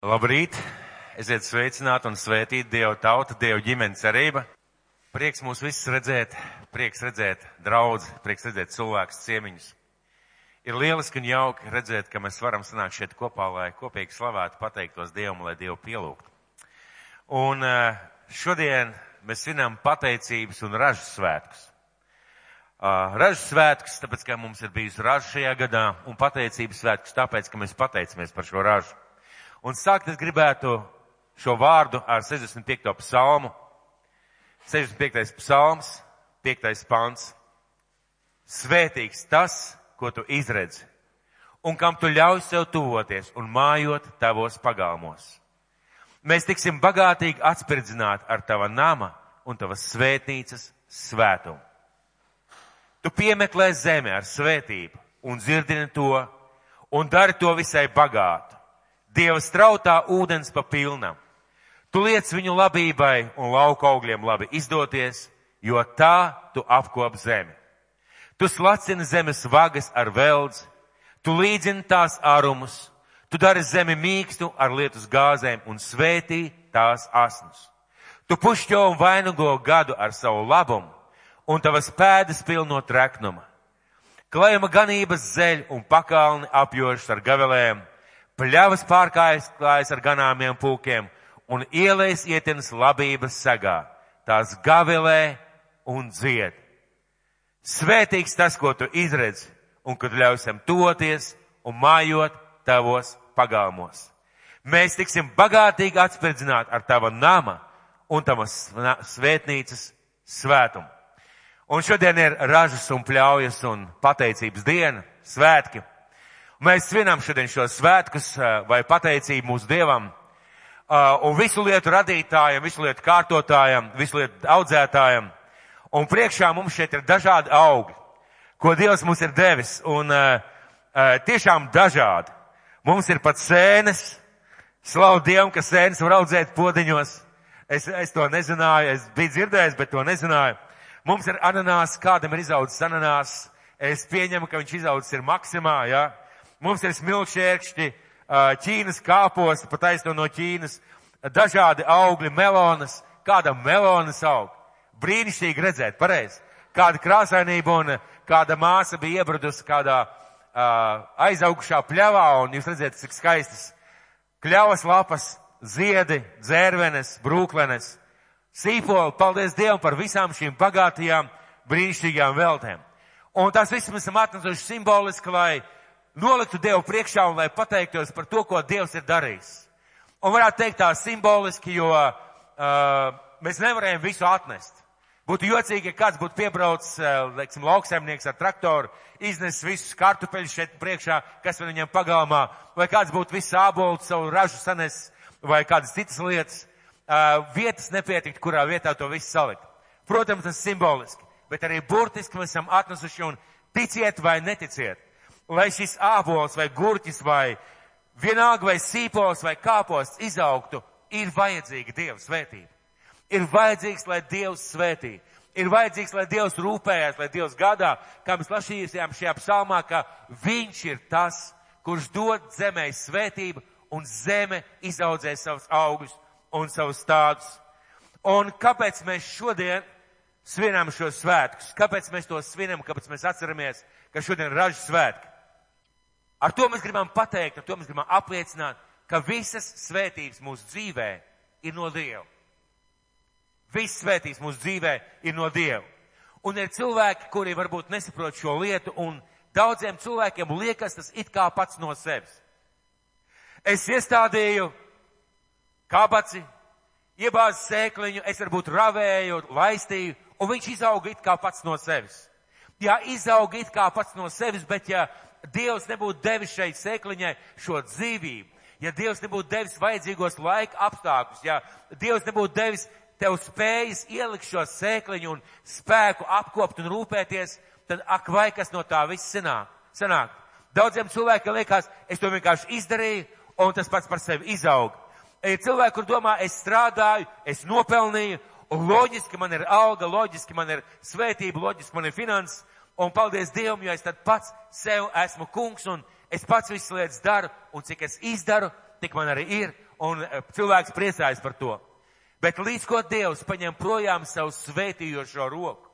Labrīt! Esiet sveicināti un svētīti Dieva tauta, Dieva ģimenes cerība. Prieks mūs visus redzēt, prieks redzēt draudz, prieks redzēt cilvēkus ciemiņus. Ir lieliski un jauki redzēt, ka mēs varam sanākt šeit kopā, lai kopīgi slavētu, pateiktos Dievam, lai Dievu pielūgtu. Un eh, šodien mēs svinam pateicības un ražas svētkus. Uh, ražas svētkus, tāpēc, ka mums ir bijusi raža šajā gadā, un pateicības svētkus, tāpēc, ka mēs pateicamies par šo ražu. Un sākt es gribētu šo vārdu ar 65. psalmu. 65. psalms, 5. pants. Svētīgs tas, ko tu izredzi, un kam tu ļauj sev tuvoties un mājot tavos pagalmos. Mēs tiksim bagātīgi atspirdzināti ar tava nama un tavas svētnīcas svētumu. Tu piemeklē zemi ar svētību un dzirdini to un dari to visai bagātu. Dieva strautā ūdens pa pilnam. Tu liec viņu labībai un lauka augļiem labi izdoties, jo tā tu apkop zemi. Tu slacini zemes vagas ar veldzi, tu līdzini tās ārumus, tu dari zemi mīkstu ar lietus gāzēm un svētī tās asnus. Tu pušķo un vainago gadu ar savu labumu, un tavas pēdas pilno treknuma. Klājuma ganības zeļ un pakalni apjošas ar gavelēm, pļavas pārkājas ar ganāmiem pūkiem un ielēs ietienas labības sagā. Tās gavilē un dzied. Svētīgs tas, ko tu izredzi un kad ļausim toties un mājot tavos pagalmos. Mēs tiksim bagātīgi atspērdzināti ar tava nama un tavas svētnīcas svētumu. Un šodien ir ražas un pļaujas un pateicības diena, svētki. Mēs svinam šodien šos svētkus vai pateicību mūsu Dievam un visu lietu radītājiem, visu lietu kārtotājiem, visu lietu audzētājiem. Un priekšā mums šeit ir dažādi augi, ko Dievs mums ir devis, un tiešām dažādi. Mums ir pat sēnes, slavu Dievam, ka sēnes var audzēt podiņos. Es, es to nezināju, es biju dzirdējis, bet to nezināju. Mums ir ananās, kādam ir izaudzis ananās. Es pieņemu, ka viņš izaudzis ir maksimā, jā. Ja? Mums ir smilšķērkšķi, Ķīnas kāposti, pat aizto no Ķīnas, dažādi augļi, melonas, kādam melonas aug. Brīnišķīgi redzēt, pareizi. Kāda krāsainība un kāda māsa bija iebradusi kādā uh, aizaugušā pļavā, un jūs redzat, cik skaistas kļavas lapas, ziedi, dzērvenes, brūklenes, sīpoli. Paldies Dievam par visām šīm bagātajām, brīnišķīgām veltēm. Un tās visas mēs esam atnesuši simboliski, lai noliktu Dievu priekšā un lai pateiktos par to, ko Dievs ir darījis. Un varētu teikt tā simboliski, jo uh, mēs nevarējām visu atnest. Būtu jocīgi, ja kāds būtu piebraucis, uh, teiksim, lauksaimnieks ar traktoru, iznesis visus kartupeļus šeit priekšā, kas viņam pagalmā, vai kāds būtu visu ābolu savu ražu sanesis, vai kādas citas lietas. Uh, vietas nepietikt, kurā vietā to visu salikt. Protams, tas simboliski, bet arī burtiski mēs esam atnesuši un ticiet vai neticiet lai šis ābols vai gurķis vai vienalga vai sīpols vai kāposts izaugtu, ir vajadzīga Dieva svētība. Ir vajadzīgs, lai Dievs svētī. Ir vajadzīgs, lai Dievs rūpējas, lai Dievs gadā, kā mēs lasījām šajā psalmā, ka Viņš ir tas, kurš dod zemē svētību un zeme izaudzē savus augļus un savus stādus. Un kāpēc mēs šodien svinam šos svētkus? Kāpēc mēs to svinam? Kāpēc mēs atceramies, ka šodien ir ražas svētki? Ar to mēs gribam pateikt, ar to mēs gribam apliecināt, ka visas svētības mūsu dzīvē ir no Dieva. Viss svētības mūsu dzīvē ir no Dieva. Un ir cilvēki, kuri varbūt nesaprot šo lietu, un daudziem cilvēkiem liekas tas it kā pats no sevis. Es iestādīju kabaci, iebāzu sēkliņu, es varbūt ravēju, laistīju, un viņš izauga it kā pats no sevis. Jā, izauga it kā pats no sevis, bet ja Dievs nebūtu devis šai sēkliņai šo dzīvību, ja Dievs nebūtu devis vajadzīgos laika apstākļus, ja Dievs nebūtu devis tev spējas ielikt šo sēkliņu un spēku apkopt un rūpēties, tad ak vai kas no tā viss sanāk. sanāk. Daudziem cilvēkiem liekas, es to vienkārši izdarīju un tas pats par sevi izaug. Ir cilvēki, kur domā, es strādāju, es nopelnīju, un loģiski man ir alga, loģiski man ir svētība, loģiski man ir finanses, un paldies Dievam, jo es tad pats sev esmu kungs un es pats visas lietas daru un cik es izdaru, tik man arī ir un uh, cilvēks priecājas par to. Bet līdz ko Dievs paņem projām savu svētījošo roku,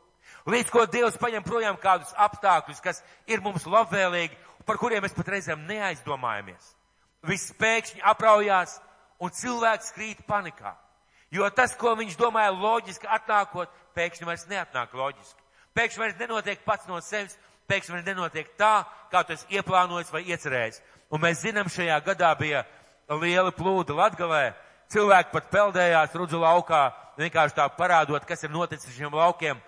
līdz ko Dievs paņem projām kādus apstākļus, kas ir mums labvēlīgi, par kuriem mēs pat reizēm neaizdomājamies. Viss pēkšņi apraujās un cilvēks krīt panikā. Jo tas, ko viņš domāja loģiski atnākot, pēkšņi vairs neatnāk loģiski. Pēkšņi vairs nenotiek pats no sevis, pēkšņi vairs nenotiek tā, kā tu esi ieplānojis vai iecerējis. Un mēs zinām, šajā gadā bija liela plūda Latgalē. Cilvēki pat peldējās rudzu laukā, vienkārši tā parādot, kas ir noticis šiem laukiem.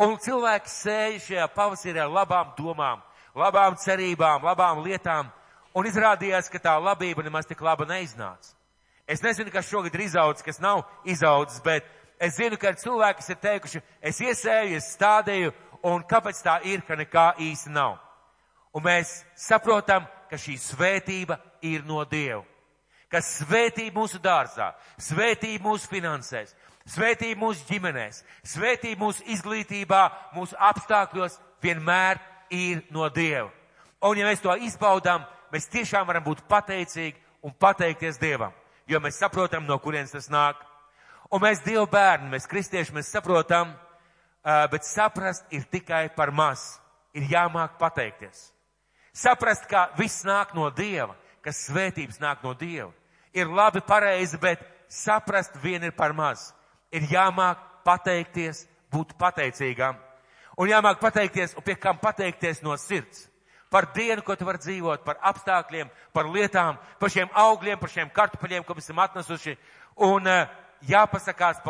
Un cilvēki sēja šajā pavasarī ar labām domām, labām cerībām, labām lietām. Un izrādījās, ka tā labība nemaz tik laba neiznāca. Es nezinu, kas šogad ir izaudzis, kas nav izaudzis, bet es zinu, ka cilvēki, kas ir teikuši, es iesēju, es stādīju, un kāpēc tā ir, ka nekā īsti nav. Un mēs saprotam, ka šī svētība ir no Dieva. Ka svētība mūsu dārzā, svētība mūsu finansēs, svētība mūsu ģimenēs, svētība mūsu izglītībā, mūsu apstākļos vienmēr ir no Dieva. Un ja mēs to izbaudām, mēs tiešām varam būt pateicīgi un pateikties Dievam jo mēs saprotam, no kurienes tas nāk. Un mēs Dievu bērni, mēs kristieši, mēs saprotam, bet saprast ir tikai par maz. Ir jāmāk pateikties. Saprast, ka viss nāk no Dieva, ka svētības nāk no Dieva. Ir labi, pareizi, bet saprast vien ir par maz. Ir jāmāk pateikties, būt pateicīgam. Un jāmāk pateikties, un pie kam pateikties no sirds par dienu, ko tu vari dzīvot, par apstākļiem, par lietām, par šiem augļiem, par šiem kartupeļiem, ko esam atnesuši. Un uh, jāpasakās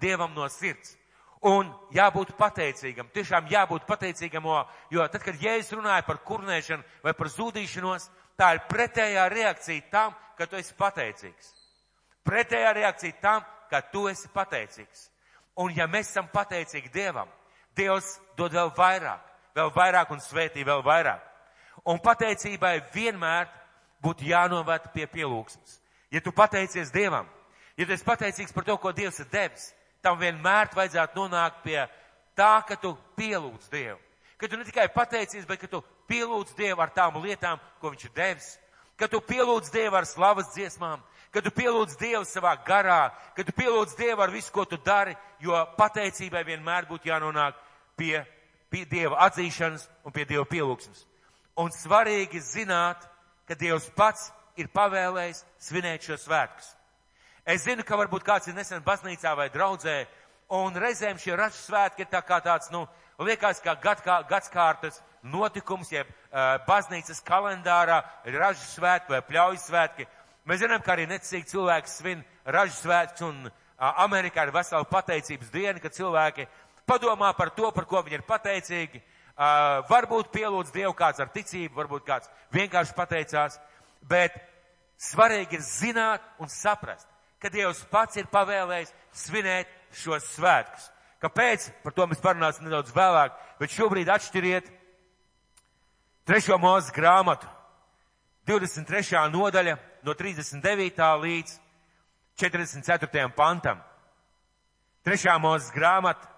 Dievam no sirds. Un jābūt pateicīgam, tiešām jābūt pateicīgam, jo tad, kad Jēzus runāja par kurnēšanu vai par zudīšanos, tā ir pretējā reakcija tam, ka tu esi pateicīgs. Pretējā reakcija tam, ka tu esi pateicīgs. Un ja mēs esam pateicīgi Dievam, Dievs dod vēl vairāk, vēl vairāk un svētī vēl vairāk. Un pateicībai vienmēr būtu jānovērt pie pielūgsmes. Ja tu pateicies Dievam, ja tu esi pateicīgs par to, ko Dievs ir devis, tam vienmēr vajadzētu nonākt pie tā, ka tu pielūdz Dievu. Ka tu ne tikai pateicies, bet ka tu pielūdz Dievu ar tām lietām, ko Viņš ir devis. Ka tu pielūdz Dievu ar slavas dziesmām, ka tu pielūdz Dievu savā garā, ka tu pielūdz Dievu ar visu, ko tu dari, jo pateicībai vienmēr būtu jānonāk pie, pie Dieva atzīšanas un pie Dieva pielūgsmes. Un svarīgi zināt, ka Dievs pats ir pavēlējis svinēt šo svētkus. Es zinu, ka varbūt kāds ir nesen baznīcā vai draudzē, un reizēm šie ražu svētki ir tā kā tāds, nu, liekas, kā gadskārtas notikums, jeb uh, baznīcas kalendārā ražu svētki vai pļaujas svētki. Mēs zinām, ka arī necīgi cilvēki svin ražu svētkus, un uh, Amerikā ir vesela pateicības diena, kad cilvēki padomā par to, par ko viņi ir pateicīgi, Uh, varbūt pielūdz Dievu kāds ar ticību, varbūt kāds vienkārši pateicās, bet svarīgi ir zināt un saprast, ka Dievs pats ir pavēlējis svinēt šos svētkus. Kāpēc? Par to mēs parunāsim nedaudz vēlāk, bet šobrīd atšķiriet trešo mūzes grāmatu, 23. nodaļa no 39. līdz 44. pantam. Trešā mūzes grāmata,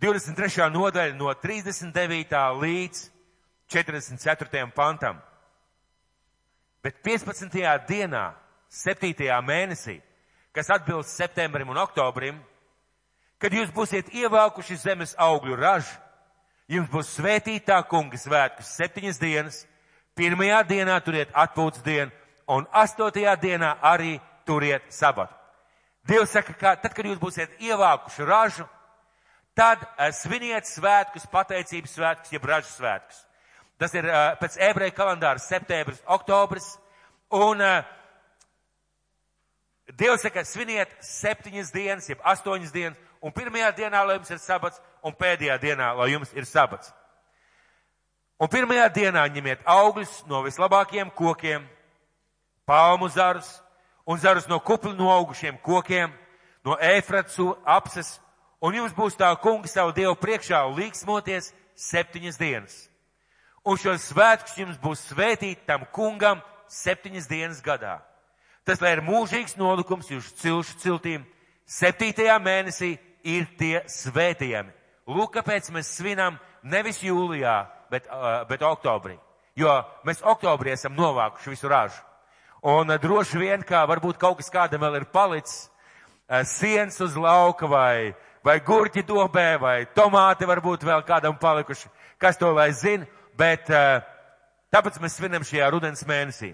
23. nodaļa no 39. līdz 44. pantam. Bet 15. dienā, 7. mēnesī, kas atbilst septembrim un oktobrim, kad jūs būsiet ievākuši zemes augļu ražu, jums būs svētītā kunga svētkus septiņas dienas, pirmajā dienā turiet atpūtas dienu, un astotajā dienā arī turiet sabatu. Dievs saka, ka tad, kad jūs būsiet ievākuši ražu, Tad uh, sviniet svētkus, pateicības svētkus, jeb ražu svētkus. Tas ir uh, pēc ebreju kalendāra septembris, oktobris. Un uh, Dievs saka, sviniet septiņas dienas, jeb astoņas dienas, un pirmajā dienā, lai jums ir sabats, un pēdējā dienā, lai jums ir sabats. Un pirmajā dienā ņemiet augļus no vislabākajiem kokiem, palmu zarus un zarus no kupli noaugušiem kokiem, no efratsu apses un jums būs tā kungs savu Dievu priekšā līksmoties septiņas dienas. Un šos svētkus jums būs svētīt tam kungam septiņas dienas gadā. Tas, lai ir mūžīgs nolikums jūsu cilšu ciltīm, septītajā mēnesī ir tie svētījami. Lūk, kāpēc mēs svinam nevis jūlijā, bet, uh, bet oktobrī. Jo mēs oktobrī esam novākuši visu ražu. Un uh, droši vien, kā varbūt kaut kas kādam vēl ir palicis, uh, siens uz lauka vai, vai gurķi dobē vai tomāti varbūt vēl kādam palikuši, kas to lai zina, bet tāpēc mēs svinam šajā rudens mēnesī.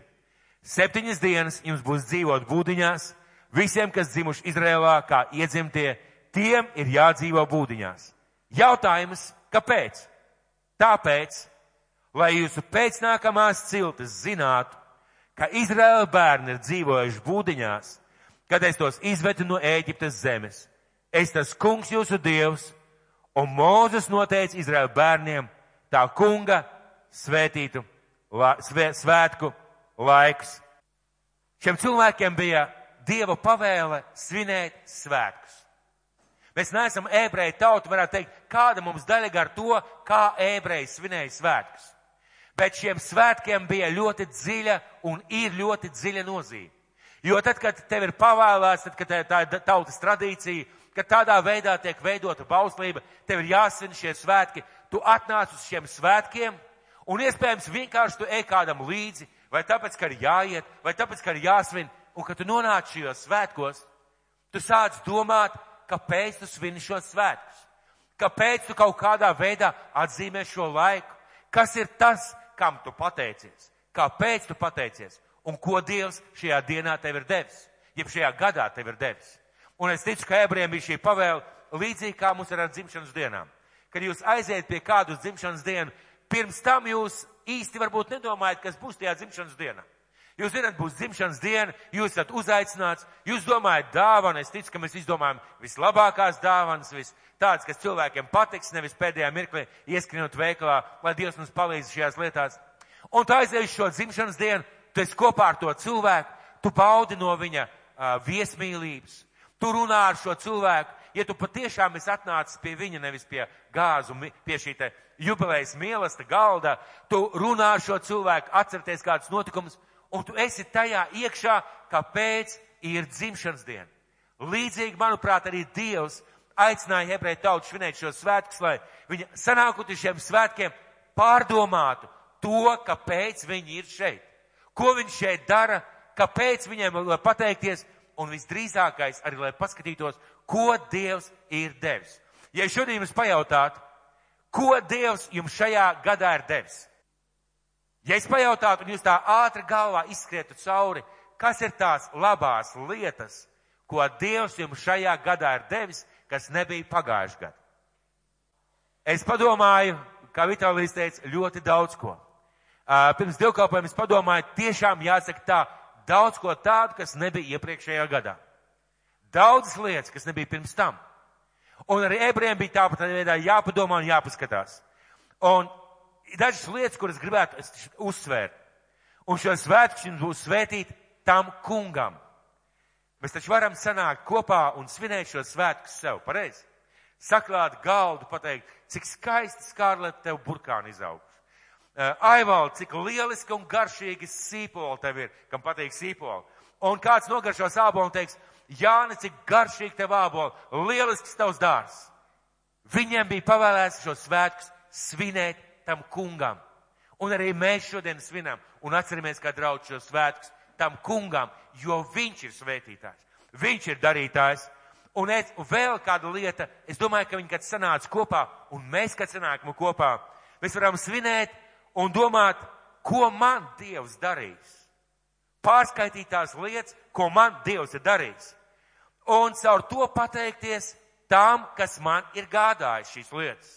Septiņas dienas jums būs dzīvot būdiņās, visiem, kas dzimuši Izrēlā, kā iedzimtie, tiem ir jādzīvo būdiņās. Jautājums, kāpēc? Tāpēc, lai jūsu pēcnākamās ciltis zinātu, ka Izraēla bērni ir dzīvojuši būdiņās, kad es tos izvedu no Ēģiptes zemes. Es tas kungs jūsu dievs, un Mūzes noteica Izraēla bērniem tā kunga svētītu, svē, svētku laiks. Šiem cilvēkiem bija Dieva pavēle svinēt svētkus. Mēs neesam ebreji tauta, varētu teikt, kāda mums daļa ar to, kā ebreji svinēja svētkus. Bet šiem svētkiem bija ļoti dziļa un ir ļoti dziļa nozīme. Jo tad, kad tev ir pavēlēts, tad, kad tā ir tautas tradīcija, kad tādā veidā tiek veidota bauslība, tev ir jāsvin šie svētki, tu atnāc uz šiem svētkiem, un iespējams vienkārši tu ej kādam līdzi, vai tāpēc, ka ir jāiet, vai tāpēc, ka ir jāsvin, un kad tu nonāc šajos svētkos, tu sāc domāt, kāpēc tu svini šos svētkus? Kāpēc tu kaut kādā veidā atzīmē šo laiku? Kas ir tas, kam tu pateicies? Kāpēc tu pateicies? Un ko Dievs šajā dienā tev ir devis? Jeb šajā gadā tev ir devis? Un es ticu, ka ebrejiem bija šī pavēle līdzīgi kā mums ir ar dzimšanas dienām. Kad jūs aiziet pie kādu dzimšanas dienu, pirms tam jūs īsti varbūt nedomājat, kas būs tajā dzimšanas dienā. Jūs zināt, būs dzimšanas diena, jūs esat uzaicināts, jūs domājat dāvanu, es ticu, ka mēs izdomājam vislabākās dāvanas, vis tādas, kas cilvēkiem patiks, nevis pēdējā mirklī ieskrienot veikalā, lai Dievs mums palīdz šajās lietās. Un tu aizies šo dzimšanas dienu, tu esi kopā ar to cilvēku, tu paudi no viņa uh, viesmīlības, tu runā ar šo cilvēku, ja tu patiešām esi atnācis pie viņa, nevis pie gāzu, pie šī te jubilejas mīlesta galda, tu runā ar šo cilvēku, atcerieties kādus notikumus, un tu esi tajā iekšā, kāpēc ir dzimšanas diena. Līdzīgi, manuprāt, arī Dievs aicināja ebreju tautu svinēt šos svētkus, lai viņi sanākot uz šiem svētkiem pārdomātu to, kāpēc viņi ir šeit. Ko viņi šeit dara, kāpēc viņiem var pateikties, un visdrīzākais arī, lai paskatītos, ko Dievs ir devis. Ja šodien jums pajautātu, ko Dievs jums šajā gadā ir devis, Ja es pajautātu, un jūs tā ātri galvā izskrietu cauri, kas ir tās labās lietas, ko Dievs jums šajā gadā ir devis, kas nebija pagājuši gadu? Es padomāju, kā Vitālijas teica, ļoti daudz ko. Pirms divkalpojuma es padomāju, tiešām jāsaka tā, daudz ko tādu, kas nebija iepriekšējā gadā. Daudzas lietas, kas nebija pirms tam. Un arī ebrejiem bija tāpat veidā jāpadomā un jāpaskatās. Un dažas lietas, kuras gribētu uzsvērt. Un šo svētku jums būs svētīt tam kungam. Mēs taču varam sanākt kopā un svinēt šo svētku sev, pareizi? Saklāt galdu, pateikt, cik skaisti skārlet tev burkāni izauguši. Uh, Aivaldi, cik lieliski un garšīgi sīpoli tev ir, kam patīk sīpoli. Un kāds nogaršo sābolu un teiks, Jāni, cik garšīgi tev āboli, lielisks tavs dārs. Viņiem bija pavēlēts šo svētkus svinēt tam kungam. Un arī mēs šodien svinam un atceramies, kā draudz šos svētkus tam kungam, jo viņš ir svētītājs. Viņš ir darītājs. Un, es, vēl kāda lieta, es domāju, ka viņi, kad sanāca kopā, un mēs, kad sanākam kopā, mēs varam svinēt un domāt, ko man Dievs darīs. Pārskaitīt tās lietas, ko man Dievs ir darījis. Un caur to pateikties tām, kas man ir gādājis šīs lietas.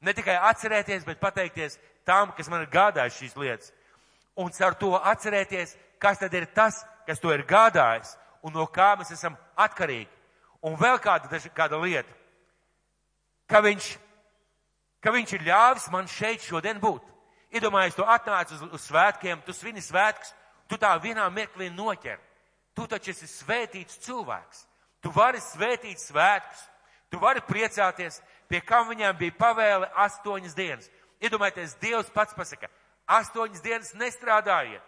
Ne tikai atcerēties, bet pateikties tam, kas man ir gādājis šīs lietas. Un caur to atcerēties, kas tad ir tas, kas to ir gādājis un no kā mēs esam atkarīgi. Un vēl kāda, kāda lieta, ka viņš, ka viņš ir ļāvis man šeit šodien būt. Iedomājies, tu atnāc uz, uz svētkiem, tu svini svētkus, tu tā vienā mirklī noķer. Tu taču esi svētīts cilvēks. Tu vari svētīt svētkus, tu vari priecāties, pie kam viņām bija pavēle astoņas dienas. Iedomājieties, Dievs pats pasaka, astoņas dienas nestrādājiet,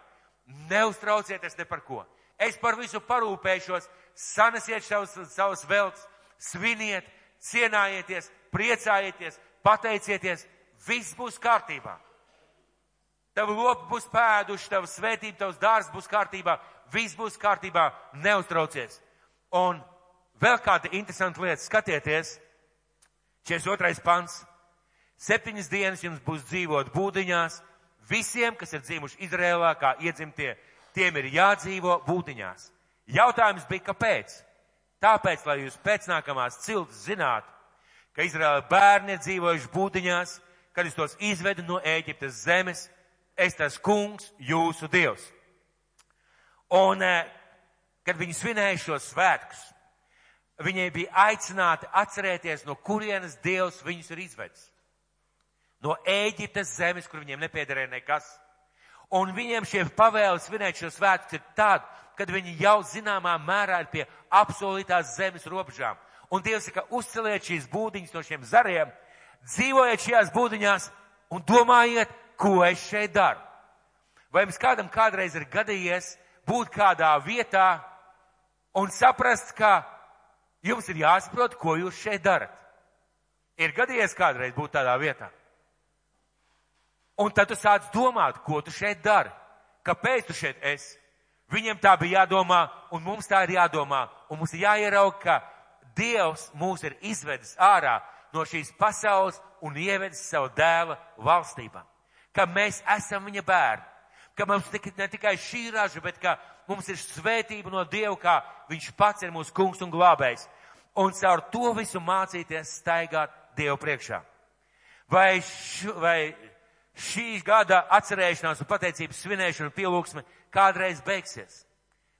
neuztraucieties ne par ko. Es par visu parūpēšos, sanesiet savus, savus velts, sviniet, cienājieties, priecājieties, pateicieties, viss būs kārtībā. Tavu lopu būs pēduši, tava svētība, tavs dārs būs kārtībā, viss būs kārtībā, neuztraucies. Un vēl kāda interesanta lieta, skatieties, 42. pants. Septiņas dienas jums būs dzīvot būdiņās. Visiem, kas ir dzīvojuši Izrēlā, kā iedzimtie, tiem ir jādzīvo būdiņās. Jautājums bija, kāpēc? Tāpēc, lai jūs pēc nākamās ciltas zinātu, ka Izraēla bērni ir dzīvojuši būdiņās, kad es tos izvedu no Ēģiptes zemes, es tas kungs, jūsu dievs. Un, eh, kad viņi svinēja šos svētkus, viņai bija aicināti atcerēties, no kurienes dievs viņus ir izvedis. No Ēģiptes zemes, kur viņiem nepiederēja nekas. Un viņiem šie pavēli svinēt šo svētkus ir tādi, kad viņi jau zināmā mērā ir pie apsolītās zemes robežām. Un Dievs saka, uzceliet šīs būdiņas no šiem zariem, dzīvojiet šajās būdiņās un domājiet, ko es šeit daru. Vai jums kādam kādreiz ir gadījies būt kādā vietā un saprast, ka jums ir jāsaprot, ko jūs šeit darat? Ir gadījies kādreiz būt tādā vietā. Un tad tu sāc domāt, ko tu šeit dari, kāpēc tu šeit esi. Viņiem tā bija jādomā, un mums tā ir jādomā, un mums ir jāierauga, ka Dievs mūs ir izvedis ārā no šīs pasaules un ievedis savu dēla valstībā. Ka mēs esam viņa bērni. Ka mums ne tikai šī raža, bet ka mums ir svētība no Dieva, kā viņš pats ir mūsu kungs un glābējs. Un caur to visu mācīties staigāt Dievu priekšā. Vai, š, vai šī gada atcerēšanās un pateicības svinēšana un pielūgsme kādreiz beigsies?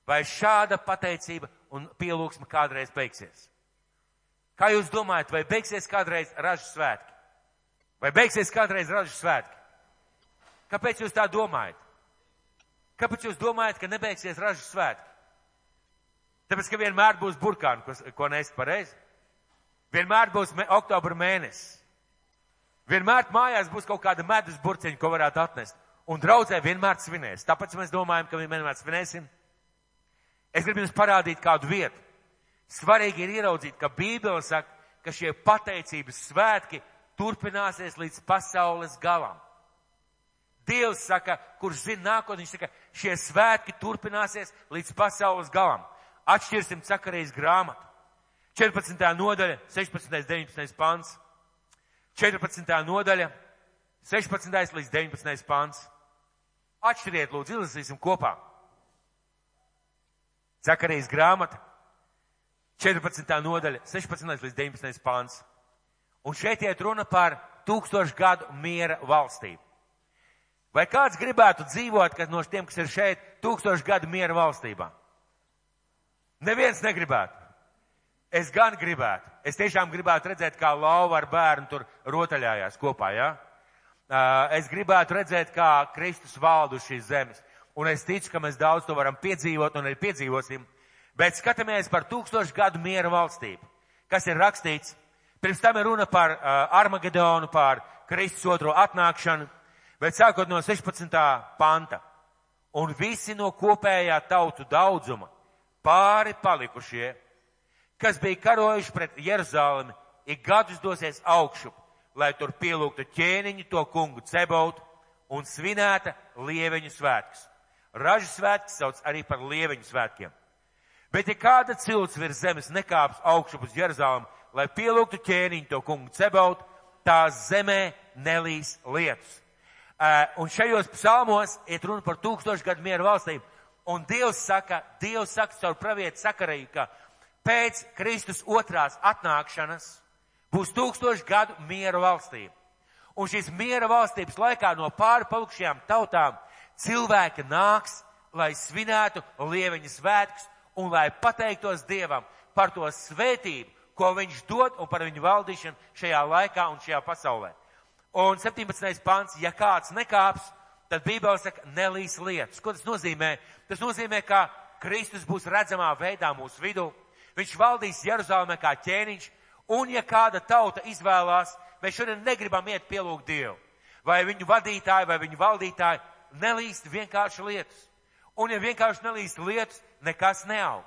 Vai šāda pateicība un pielūgsme kādreiz beigsies? Kā jūs domājat, vai beigsies kādreiz ražas svētki? Vai beigsies kādreiz ražas svētki? Kāpēc jūs tā domājat? Kāpēc jūs domājat, ka nebeigsies ražas svētki? Tāpēc, ka vienmēr būs burkāni, ko, ko nest pareizi. Vienmēr būs me, oktobra mēnesis. Vienmēr mājās būs kaut kāda medus burciņa, ko varētu atnest. Un draudzē vienmēr svinēs. Tāpēc mēs domājam, ka vienmēr svinēsim. Es gribu jums parādīt kādu vietu. Svarīgi ir ieraudzīt, ka Bībele saka, ka šie pateicības svētki turpināsies līdz pasaules galam. Dievs saka, kurš zina nākotni, viņš saka, šie svētki turpināsies līdz pasaules galam. Atšķirsim sakarīs grāmatu. 14. nodaļa, 16. 19. pants. 14. nodaļa, 16. līdz 19. pāns. Atšķiriet, lūdzu, izlasīsim kopā. Zakarijas grāmata, 14. nodaļa, 16. līdz 19. pāns. Un šeit iet runa par tūkstošu gadu miera valstību. Vai kāds gribētu dzīvot, no tiem, kas ir šeit, tūkstošu gadu miera valstībā? Neviens negribētu. Es gan gribētu. Es tiešām gribētu redzēt, kā lauva ar bērnu tur rotaļājās kopā, jā? Ja? Es gribētu redzēt, kā Kristus valdu šīs zemes. Un es ticu, ka mēs daudz to varam piedzīvot un arī piedzīvosim. Bet skatāmies par tūkstošu gadu miera valstību. Kas ir rakstīts? Pirms tam ir runa par uh, Armagedonu, par Kristus otro atnākšanu, bet sākot no 16. panta. Un visi no kopējā tautu daudzuma pāri palikušie kas bija karojuši pret Jeruzalemi, ik gadus dosies augšu, lai tur pielūgtu ķēniņu to kungu cebautu un svinēta lieveņu svētkus. Ražu svētki sauc arī par lieveņu svētkiem. Bet ja kāda cilts virs zemes nekāps augšu uz Jeruzalemi, lai pielūgtu ķēniņu to kungu cebautu, tās zemē nelīs lietus. Un šajos psalmos iet runa par tūkstošu gadu mieru valstīm. Un Dievs saka, Dievs saka caur pravietu sakarēju, ka pēc Kristus otrās atnākšanas būs tūkstoši gadu miera valstība. Un šīs miera valstības laikā no pāri palikušajām tautām cilvēki nāks, lai svinētu lieveņa svētkus un lai pateiktos Dievam par to svētību, ko viņš dod un par viņu valdīšanu šajā laikā un šajā pasaulē. Un 17. pants, ja kāds nekāps, tad Bībele saka, nelīs lietas. Ko tas nozīmē? Tas nozīmē, ka Kristus būs redzamā veidā mūsu vidū, Viņš valdīs Jeruzalemē kā ķēniņš, un ja kāda tauta izvēlās, mēs šodien negribam iet pielūgt Dievu, vai viņu vadītāji, vai viņu valdītāji, nelīst vienkārši lietas. Un ja vienkārši nelīst lietas, nekas neaug.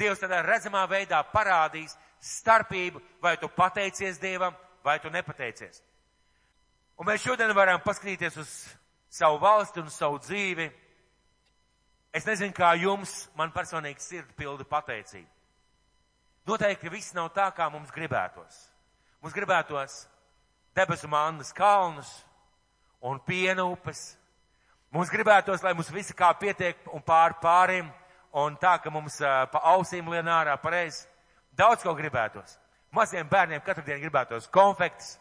Dievs tādā redzamā veidā parādīs starpību, vai tu pateicies Dievam, vai tu nepateicies. Un mēs šodien varam paskatīties uz savu valsti un savu dzīvi Es nezinu, kā jums, man personīgi sirdi pilda pateicība. Noteikti viss nav tā, kā mums gribētos. Mums gribētos debesu mandas kalnus un piena upes. Mums gribētos, lai mums visi kā pietiek un pār pāriem un tā, ka mums uh, pa ausīm lien ārā pareizi. Daudz ko gribētos. Maziem bērniem katru dienu gribētos konfekts.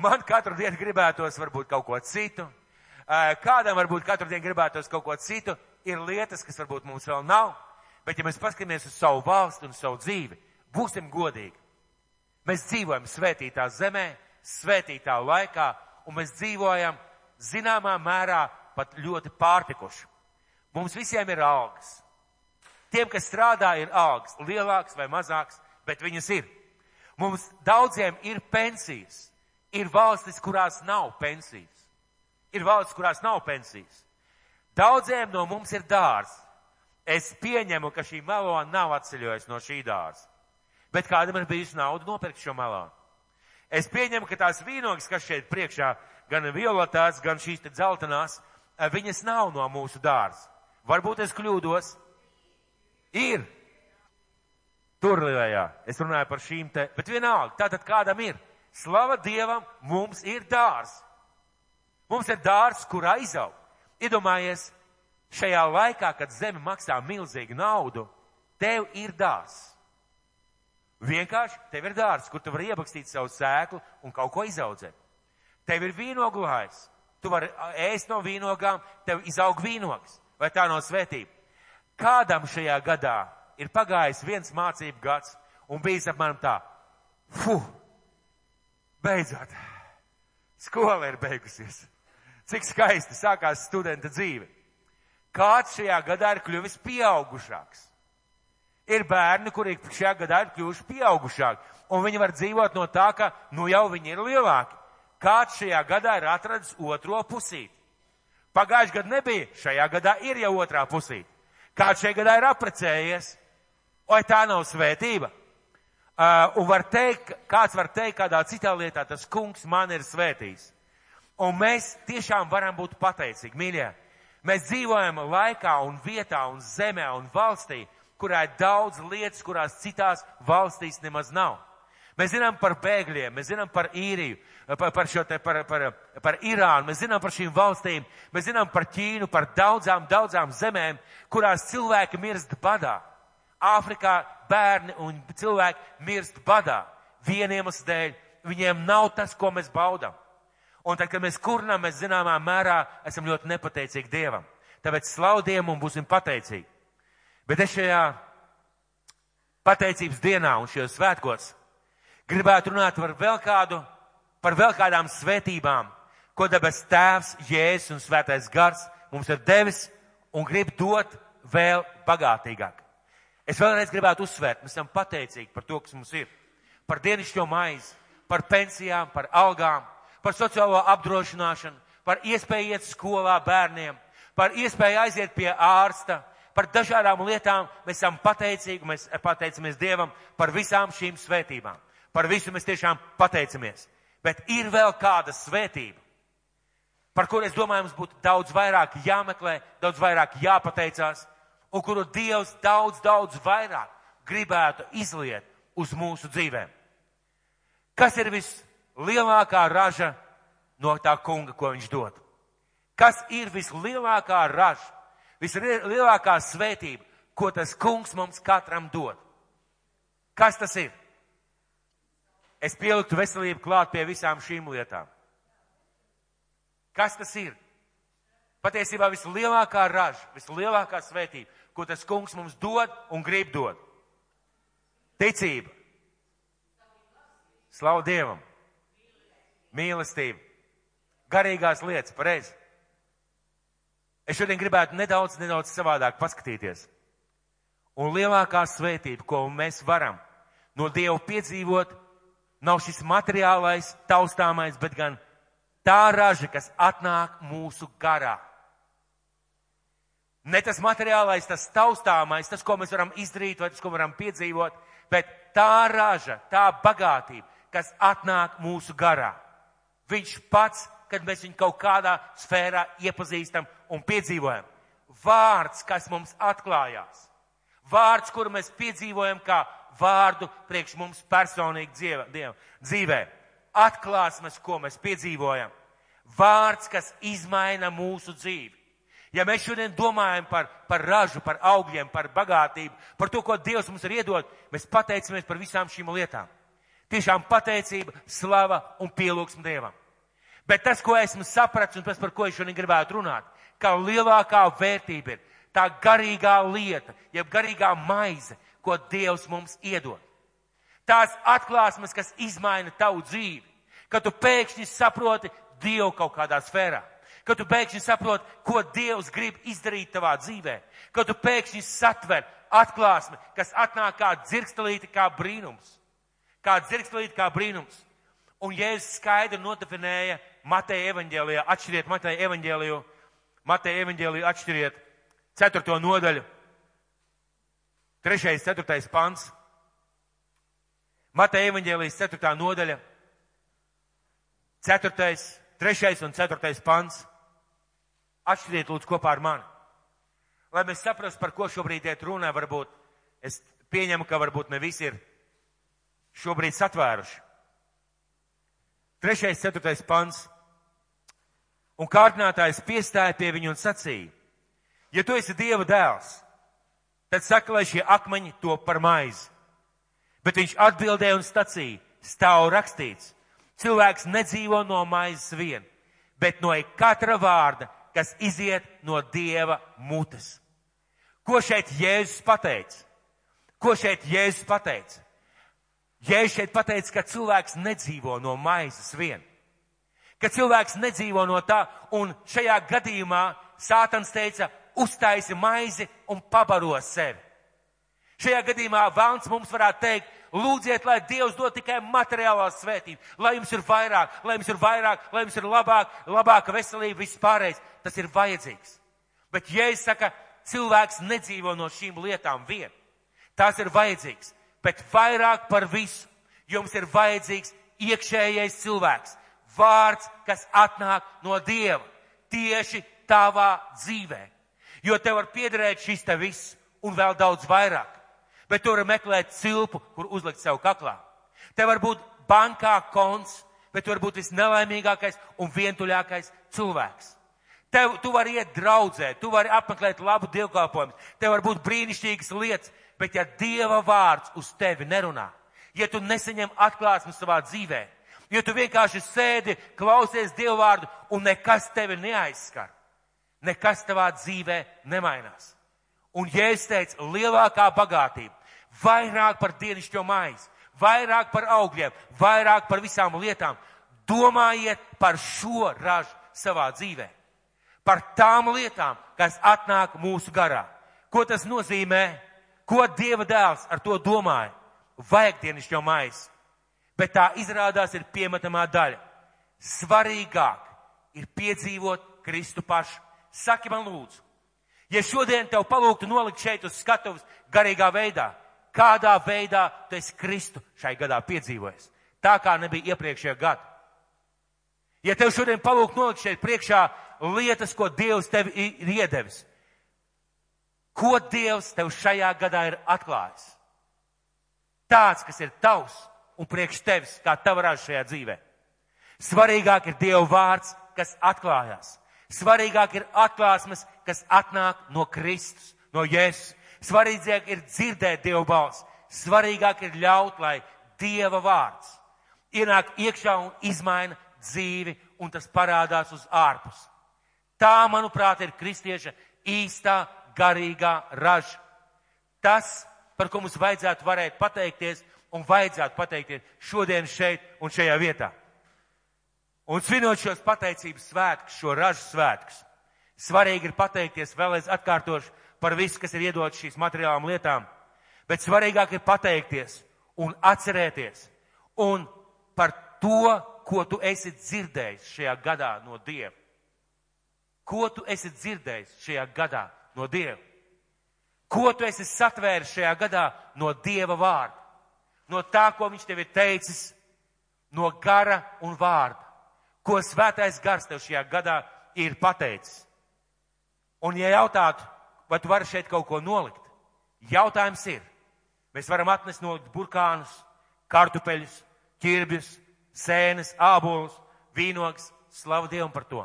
Man katru dienu gribētos varbūt kaut ko citu. Kādam varbūt katru dienu gribētos kaut ko citu. Ir lietas, kas varbūt mums vēl nav. Bet ja mēs paskatāmies uz savu valsti un savu dzīvi, būsim godīgi. Mēs dzīvojam svētītā zemē, svētītā laikā, un mēs dzīvojam zināmā mērā pat ļoti pārtikuši. Mums visiem ir algas. Tiem, kas strādā, ir algas, lielāks vai mazāks, bet viņas ir. Mums daudziem ir pensijas. Ir valstis, kurās nav pensijas. Ir valstis, kurās nav pensijas. Daudziem no mums ir dārs. Es pieņemu, ka šī melona nav atceļojusi no šī dārza. Bet kādam ir bijusi nauda nopirkt šo melonu? Es pieņemu, ka tās vīnogas, kas šeit priekšā, gan violetās, gan šīs te dzeltenās, viņas nav no mūsu dārza. Varbūt es kļūdos. Ir. Turlējā. Es runāju par šīm te, bet vienalga, tātad kādam ir. Slava Dievam, mums ir dārs. Mums ir dārs, kur aizaug. Iedomājies, šajā laikā, kad zeme maksā milzīgu naudu, tev ir dārs. Vienkārši tev ir dārs, kur tu vari iebakstīt savu sēklu un kaut ko izaudzēt. Tev ir vīnoglājs. Tu vari ēst no vīnogām, tev izaug vīnogs. Vai tā nav svētība? Kādam šajā gadā ir pagājis viens mācību gads un bijis apmēram tā, fu, beidzot, skola ir beigusies. Cik skaisti sākās studenta dzīve. Kāds šajā gadā ir kļuvis pieaugušāks? Ir bērni, kuri šajā gadā ir kļuvuši pieaugušāki, un viņi var dzīvot no tā, ka nu jau viņi ir lielāki. Kāds šajā gadā ir atradis otro pusīti? Pagājušajā gadā nebija, šajā gadā ir jau otrā pusīte. Kāds šajā gadā ir aprecējies? Vai tā nav svētība? Uh, un var teikt, kāds var teikt kādā citā lietā, tas kungs man ir svētījis. Un mēs tiešām varam būt pateicīgi, mīļie. Mēs dzīvojam laikā un vietā un zemē un valstī, kurā ir daudz lietas, kurās citās valstīs nemaz nav. Mēs zinām par bēgļiem, mēs zinām par īriju, par, par šo te, par, par, par Irānu, mēs zinām par šīm valstīm, mēs zinām par Ķīnu, par daudzām, daudzām zemēm, kurās cilvēki mirst badā. Āfrikā bērni un cilvēki mirst badā. Vieniem dēļ viņiem nav tas, ko mēs baudām. Un tad, kad mēs kurnām, mēs zināmā mērā esam ļoti nepateicīgi Dievam. Tāpēc slaudiem un būsim pateicīgi. Bet es šajā pateicības dienā un šajos svētkos gribētu runāt par vēl kādu, par vēl kādām svētībām, ko debes tēvs, jēzus un svētais gars mums ir devis un grib dot vēl bagātīgāk. Es vēlreiz gribētu uzsvērt, mēs esam pateicīgi par to, kas mums ir. Par dienišķo maizi, par pensijām, par algām, par sociālo apdrošināšanu, par iespēju iet skolā bērniem, par iespēju aiziet pie ārsta, par dažādām lietām. Mēs esam pateicīgi, mēs pateicamies Dievam par visām šīm svētībām. Par visu mēs tiešām pateicamies. Bet ir vēl kāda svētība, par kuru es domāju, mums būtu daudz vairāk jāmeklē, daudz vairāk jāpateicās, un kuru Dievs daudz, daudz vairāk gribētu izliet uz mūsu dzīvēm. Kas ir vislielākā raža no tā kunga, ko viņš dod? Kas ir vislielākā raža, vislielākā svētība, ko tas kungs mums katram dod? Kas tas ir? es pieliktu veselību klāt pie visām šīm lietām. Kas tas ir? Patiesībā vislielākā raža, vislielākā svētība, ko tas kungs mums dod un grib dot. Ticība. Slavu Dievam. Mīlestība. Garīgās lietas, pareizi. Es šodien gribētu nedaudz, nedaudz savādāk paskatīties. Un lielākā svētība, ko mēs varam no Dieva piedzīvot, nav šis materiālais, taustāmais, bet gan tā raža, kas atnāk mūsu garā. Ne tas materiālais, tas taustāmais, tas, ko mēs varam izdarīt vai tas, ko varam piedzīvot, bet tā raža, tā bagātība, kas atnāk mūsu garā. Viņš pats, kad mēs viņu kaut kādā sfērā iepazīstam un piedzīvojam, vārds, kas mums atklājās. Vārds, kuru mēs piedzīvojam kā vārdu priekš mums personīgi dzīvē. Atklāsmes, ko mēs piedzīvojam. Vārds, kas izmaina mūsu dzīvi. Ja mēs šodien domājam par, par ražu, par augļiem, par bagātību, par to, ko Dievs mums ir iedod, mēs pateicamies par visām šīm lietām. Tiešām pateicība, slava un pielūgsme Dievam. Bet tas, ko esmu sapratis un tas, par ko es šodien gribētu runāt, kā lielākā vērtība ir tā garīgā lieta, jeb garīgā maize, ko Dievs mums iedod. Tās atklāsmes, kas izmaina tavu dzīvi, kad tu pēkšņi saproti Dievu kaut kādā sfērā, kad tu pēkšņi saproti, ko Dievs grib izdarīt tavā dzīvē, kad tu pēkšņi satver atklāsmi, kas atnāk kā dzirkstelīte, kā brīnums, kā dzirkstelīte, kā brīnums. Un Jēzus skaidri nodefinēja Mateja evaņģēlijā, atšķiriet Mateja evaņģēliju, Mateja evaņģēliju atšķiriet ceturto nodaļu, trešais, ceturtais pants. Mateja evaņģēlijas ceturtā nodaļa, ceturtais, trešais un ceturtais pants. Atšķiriet lūdzu kopā ar mani. Lai mēs saprastu, par ko šobrīd iet runā, varbūt es pieņemu, ka varbūt ne visi ir šobrīd satvēruši. Trešais, ceturtais pants. Un kārtinātājs piestāja pie viņu un sacīja, ja tu esi Dieva dēls, tad saka, lai šie akmeņi to par maizi. Bet viņš atbildēja un stacīja, stāv rakstīts, cilvēks nedzīvo no maizes vien, bet no katra vārda, kas iziet no Dieva mutes. Ko šeit Jēzus pateica? Ko šeit Jēzus pateica? Jēzus šeit pateica, ka cilvēks nedzīvo no maizes vien. Ka cilvēks nedzīvo no tā, un šajā gadījumā Sātans teica, uztaisi maizi un pabaro sevi. Šajā gadījumā Vēlns mums varētu teikt, lūdziet, lai Dievs dod tikai materiālā svētību, lai jums ir vairāk, lai jums ir vairāk, lai jums ir labāk, labāka veselība, viss pārējais. Tas ir vajadzīgs. Bet, ja es saku, cilvēks nedzīvo no šīm lietām vien, tās ir vajadzīgs. Bet vairāk par visu jums ir vajadzīgs iekšējais cilvēks, vārds, kas atnāk no Dieva tieši tavā dzīvē. Jo tev var piederēt šis te viss un vēl daudz vairāk. Bet tu vari meklēt cilpu, kur uzlikt sev kaklā. Te var būt bankā konts, bet tu vari būt visnelaimīgākais un vientuļākais cilvēks. Tev, tu vari iet draudzē, tu vari apmeklēt labu dievkalpojumu, tev var būt brīnišķīgas lietas, bet ja Dieva vārds uz tevi nerunā, ja tu nesaņem atklāsmi savā dzīvē, ja tu vienkārši sēdi, klausies Dieva vārdu un nekas tevi neaizskar, nekas tavā dzīvē nemainās. Un Jēzus teica, lielākā bagātība, vairāk par dienišķo maizi, vairāk par augļiem, vairāk par visām lietām. Domājiet par šo ražu savā dzīvē. Par tām lietām, kas atnāk mūsu garā. Ko tas nozīmē? Ko Dieva dēls ar to domāja? Vajag dienišķo maizi. Bet tā izrādās ir piemetamā daļa. Svarīgāk ir piedzīvot Kristu pašu Saki man lūdzu, ja šodien tev palūgtu nolikt šeit uz skatuves garīgā veidā, kādā veidā tu esi Kristu šai gadā piedzīvojis? Tā kā nebija iepriekšējā gada. Ja tev šodien palūgt nolikt šeit priekšā lietas, ko Dievs tev ir iedevis, ko Dievs tev šajā gadā ir atklājis? Tāds, kas ir tavs un priekš tevis, kā tava raža šajā dzīvē. Svarīgāk ir Dieva vārds, kas atklājās. Svarīgāk ir atklāsmes, kas atnāk no Kristus, no Jēzus. Svarīgāk ir dzirdēt Dieva balsi. Svarīgāk ir ļaut, lai Dieva vārds ienāk iekšā un izmaina dzīvi, un tas parādās uz ārpus. Tā, manuprāt, ir kristieša īstā garīgā raža. Tas, par ko mums vajadzētu varēt pateikties un vajadzētu pateikties šodien šeit un šajā vietā. Un svinot šos pateicības svētkus, šo ražu svētkus, svarīgi ir pateikties, vēlreiz atkārtošu par visu, kas ir iedots šīs materiālām lietām, bet svarīgāk ir pateikties un atcerēties un par to, ko tu esi dzirdējis šajā gadā no Dieva. Ko tu esi dzirdējis šajā gadā no Dieva? Ko tu esi satvēris šajā gadā no Dieva vārda? No tā, ko Viņš tev ir teicis, no gara un vārda ko svētais gars tev šajā gadā ir pateicis. Un, ja jautātu, vai tu vari šeit kaut ko nolikt, jautājums ir, mēs varam atnest nolikt burkānus, kartupeļus, ķirbjus, sēnes, ābolus, vīnogas, slavu Dievam par to.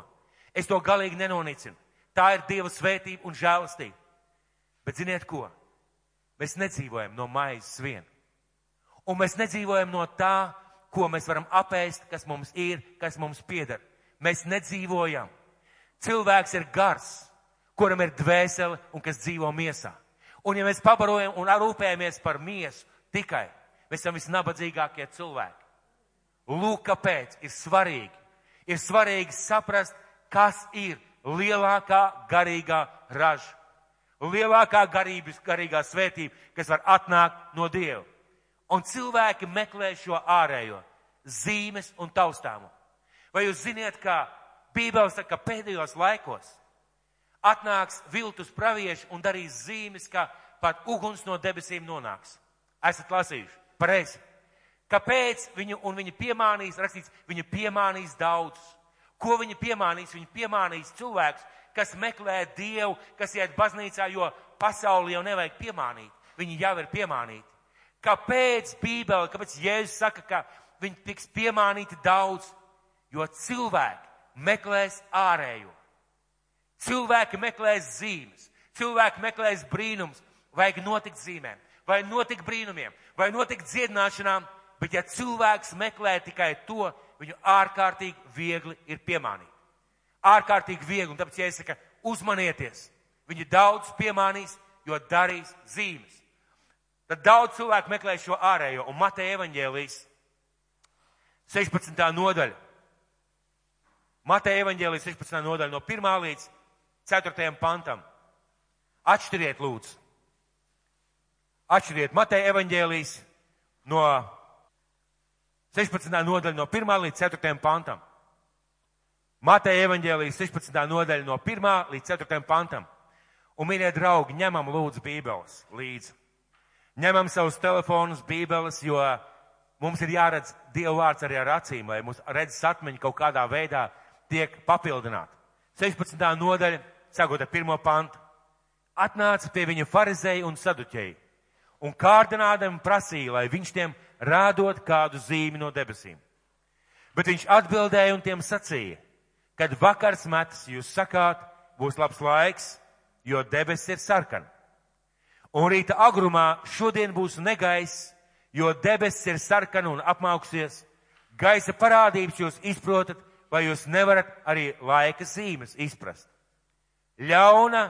Es to galīgi nenonicinu. Tā ir Dieva svētība un žēlastība. Bet ziniet ko? Mēs nedzīvojam no maizes vien. Un mēs nedzīvojam no tā, ko mēs varam apēst, kas mums ir, kas mums pieder. Mēs nedzīvojam. Cilvēks ir gars, kuram ir dvēsele un kas dzīvo miesā. Un ja mēs pabarojam un rūpējamies par miesu tikai, mēs esam visnabadzīgākie cilvēki. Lūk, kāpēc ir svarīgi. Ir svarīgi saprast, kas ir lielākā garīgā raža. Lielākā garības, garīgā svētība, kas var atnākt no Dieva. Un cilvēki meklē šo ārējo zīmes un taustāmu. Vai jūs ziniet, ka Bībele saka, ka pēdējos laikos atnāks viltus pravieši un darīs zīmes, ka pat uguns no debesīm nonāks. Esat lasījuši? Pareizi. Kāpēc viņu un viņi piemānīs, rakstīts, viņi piemānīs daudzus. Ko viņi piemānīs? Viņi piemānīs cilvēkus, kas meklē Dievu, kas iet baznīcā, jo pasauli jau nevajag piemānīt. Viņi jau ir piemānīti. Kāpēc Bībele, kāpēc Jēzus saka, ka viņi tiks piemānīti daudz? Jo cilvēki meklēs ārējo. Cilvēki meklēs zīmes, cilvēki meklēs brīnums, vajag notikt zīmēm, vai notikt brīnumiem, vai notikt dziedināšanām, bet ja cilvēks meklē tikai to, viņu ārkārtīgi viegli ir piemānīt. Ārkārtīgi viegli, un tāpēc jāsaka, uzmanieties. Viņi daudz piemānīs, jo darīs zīmes. Tad daudz cilvēku meklē šo ārējo, un Mateja evaņģēlijas 16. nodaļa. Mateja evaņģēlijas 16. nodaļa no 1. līdz 4. pantam. Atšķiriet lūdzu. Atšķiriet Mateja evaņģēlijas no 16. nodaļa no 1. līdz 4. pantam. Mateja evaņģēlijas 16. nodaļa no 1. līdz 4. pantam. Un, mīļie draugi, ņemam lūdzu bībeles līdzi. Ņemam savus telefonus, bībeles, jo mums ir jāredz Dieva vārds arī ar acīm, lai mūsu redzes atmiņa kaut kādā veidā tiek papildināta. 16. nodaļa, sākot ar pirmo pantu. Atnāca pie viņa farizēja un saduķēji un kārdinādam prasīja, lai viņš tiem rādot kādu zīmi no debesīm. Bet viņš atbildēja un tiem sacīja, kad vakars metas jūs sakāt, būs labs laiks, jo debesis ir sarkana. Un rīta agrumā šodien būs negaiss, jo debesis ir sarkana un apmauksies. Gaisa parādības jūs izprotat, vai jūs nevarat arī laika zīmes izprast. Ļauna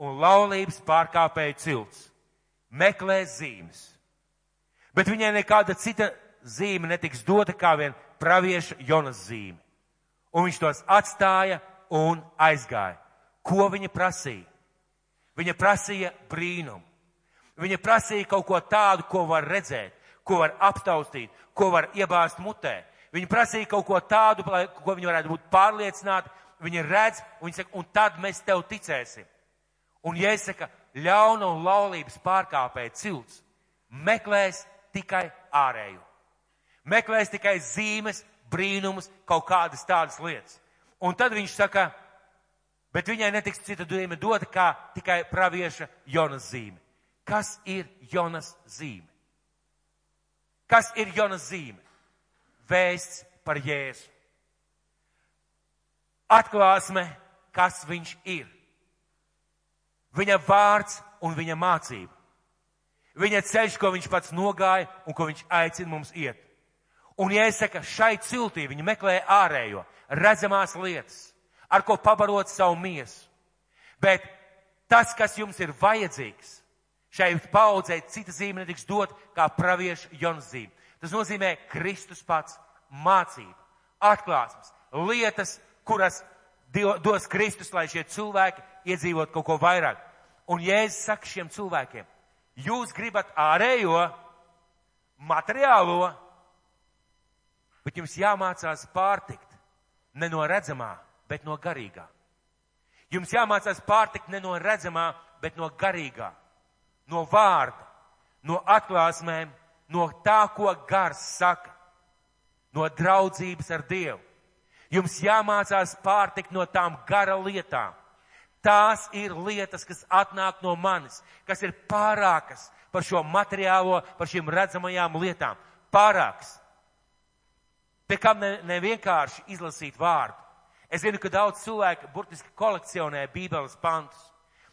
un laulības pārkāpēja cilts meklē zīmes. Bet viņai nekāda cita zīme netiks dota kā vien pravieša Jonas zīme. Un viņš tos atstāja un aizgāja. Ko viņa prasīja? Viņa prasīja brīnumu. Viņa prasīja kaut ko tādu, ko var redzēt, ko var aptaustīt, ko var iebāzt mutē. Viņa prasīja kaut ko tādu, ko viņa varētu būt pārliecināta. Viņa redz, un viņa saka, un tad mēs tev ticēsim. Un Jēzus saka, ļauna un laulības pārkāpēja cilts meklēs tikai ārēju. Meklēs tikai zīmes, brīnumus, kaut kādas tādas lietas. Un tad viņš saka, bet viņai netiks cita zīme dota kā tikai pravieša Jonas zīme. Kas ir Jonas zīme? Kas ir Jonas zīme? Vēsts par Jēzu. Atklāsme, kas viņš ir viņa vārds un viņa mācība. Viņa ceļš, ko viņš pats nogāja un ko viņš aicina mums iet. Un, ja es saku, šai ciltī viņi meklē ārējo, redzamās lietas, ar ko pabarot savu miesu. Bet tas, kas jums ir vajadzīgs, šai paudzei cita zīme netiks dot kā pravieša Jonas zīme. Tas nozīmē Kristus pats mācība, atklāsmes, lietas, kuras dos Kristus, lai šie cilvēki iedzīvot kaut ko vairāk. Un Jēzus saka šiem cilvēkiem, jūs gribat ārējo, materiālo, bet jums jāmācās pārtikt ne no redzamā, bet no garīgā. Jums jāmācās pārtikt ne no redzamā, bet no garīgā, no vārda, no atklāsmēm, no tā, ko gars saka, no draudzības ar Dievu. Jums jāmācās pārtikt no tām gara lietām, Tās ir lietas, kas atnāk no manis, kas ir pārākas par šo materiālo, par šīm redzamajām lietām. Pārāks. Pie kam ne, ne vienkārši izlasīt vārdu. Es zinu, ka daudz cilvēku burtiski kolekcionē Bībeles pantus.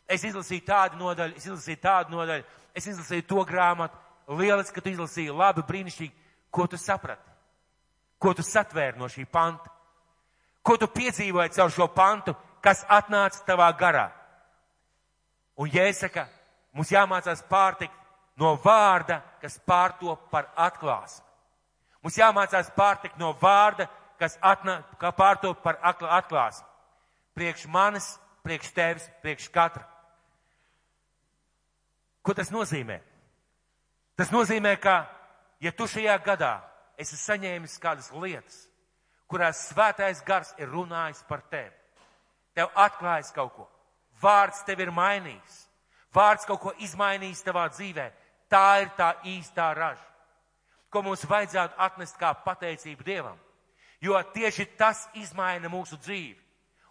Es izlasīju tādu nodaļu, es izlasīju tādu nodaļu, es izlasīju to grāmatu. Lieliski, ka tu izlasīji, labi, brīnišķīgi. Ko tu saprati? Ko tu satvēri no šī panta? Ko tu piedzīvoji caur šo pantu? kas atnāca tavā garā. Un Jēsaka, mums jāmācās pārtikt no vārda, kas pārtop par atklāsmi. Mums jāmācās pārtikt no vārda, kas atnāk, kā pārtop par atklāsmi. Priekš manis, priekš tevis, priekš katra. Ko tas nozīmē? Tas nozīmē, ka, ja tu šajā gadā esi saņēmis kādas lietas, kurās svētais gars ir runājis par tevi, tev atklājas kaut ko. Vārds tev ir mainījis. Vārds kaut ko izmainījis tavā dzīvē. Tā ir tā īstā raža, ko mums vajadzētu atnest kā pateicību Dievam. Jo tieši tas izmaina mūsu dzīvi.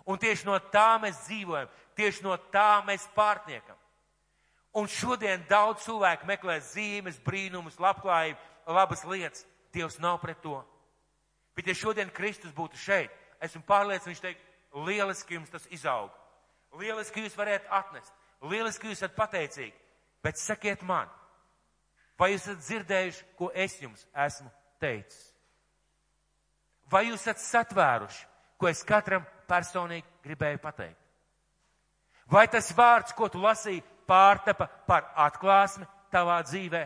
Un tieši no tā mēs dzīvojam, tieši no tā mēs pārtniekam. Un šodien daudz cilvēku meklē zīmes, brīnumus, labklājību, labas lietas. Dievs nav pret to. Bet ja šodien Kristus būtu šeit, esmu pārliecināts, viņš teikt, Lieliski jums tas izaug. Lieliski jūs varētu atnest. Lieliski jūs esat pateicīgi. Bet sakiet man, vai jūs esat dzirdējuši, ko es jums esmu teicis? Vai jūs esat satvēruši, ko es katram personīgi gribēju pateikt? Vai tas vārds, ko tu lasīji, pārtapa par atklāsmi tavā dzīvē?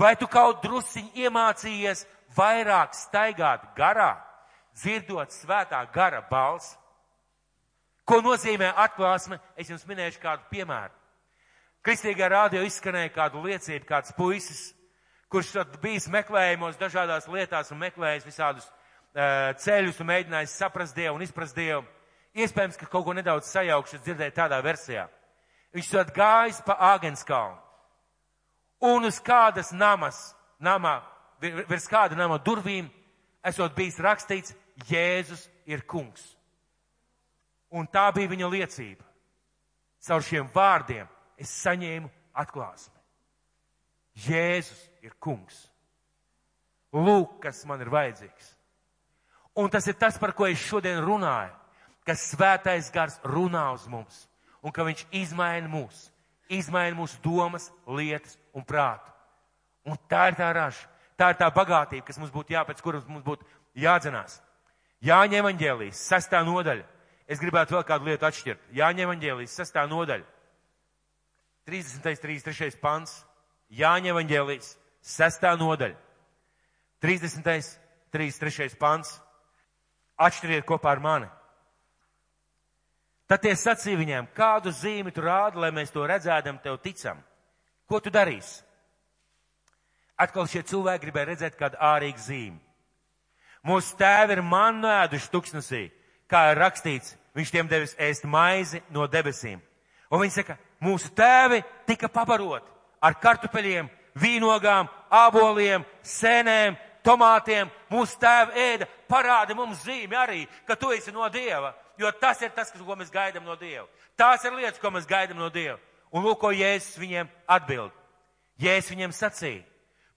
Vai tu kaut drusiņi iemācījies vairāk staigāt garā? dzirdot svētā gara balsi. Ko nozīmē atklāsme? Es jums minēšu kādu piemēru. Kristīgā rādio izskanēja kādu liecību, kāds puisis, kurš bijis meklējumos dažādās lietās un meklējis visādus uh, ceļus un mēģinājis saprast Dievu un izprast Dievu. Iespējams, ka kaut ko nedaudz sajaukšu dzirdēju tādā versijā. Viņš tad gājis pa Āgenskalnu. Un uz kādas namas, namā, virs kāda nama durvīm, esot bijis rakstīts, Jēzus ir kungs. Un tā bija viņa liecība. Caur šiem vārdiem es saņēmu atklāsmi. Jēzus ir kungs. Lūk, kas man ir vajadzīgs. Un tas ir tas, par ko es šodien runāju, ka svētais gars runā uz mums un ka viņš izmaina mūs, izmaina mūsu domas, lietas un prātu. Un tā ir tā raža, tā ir tā bagātība, kas mums būtu jāpēc, kuras mums būtu jādzenās. Jāņa evaņģēlijas, sestā nodaļa. Es gribētu vēl kādu lietu atšķirt. Jāņa evaņģēlijas, sestā nodaļa. 30. 33. pants. Jāņa evaņģēlijas, sestā nodaļa. 30. 33. pants. Atšķiriet kopā ar mani. Tad tie sacīja viņiem, kādu zīmi tu rādi, lai mēs to redzēdam, tev ticam. Ko tu darīsi? Atkal šie cilvēki gribēja redzēt kādu ārīgu zīmi. Mūsu tēvi ir mannu ēduši tuksnesī, kā ir rakstīts, viņš tiem devis ēst maizi no debesīm. Un viņi saka, mūsu tēvi tika pabaroti ar kartupeļiem, vīnogām, āboliem, sēnēm, tomātiem. Mūsu tēvi ēda, parāda mums zīmi arī, ka tu esi no Dieva, jo tas ir tas, ko mēs gaidām no Dieva. Tās ir lietas, ko mēs gaidām no Dieva. Un lūk, ko Jēzus viņiem atbild. Jēzus viņiem sacīja,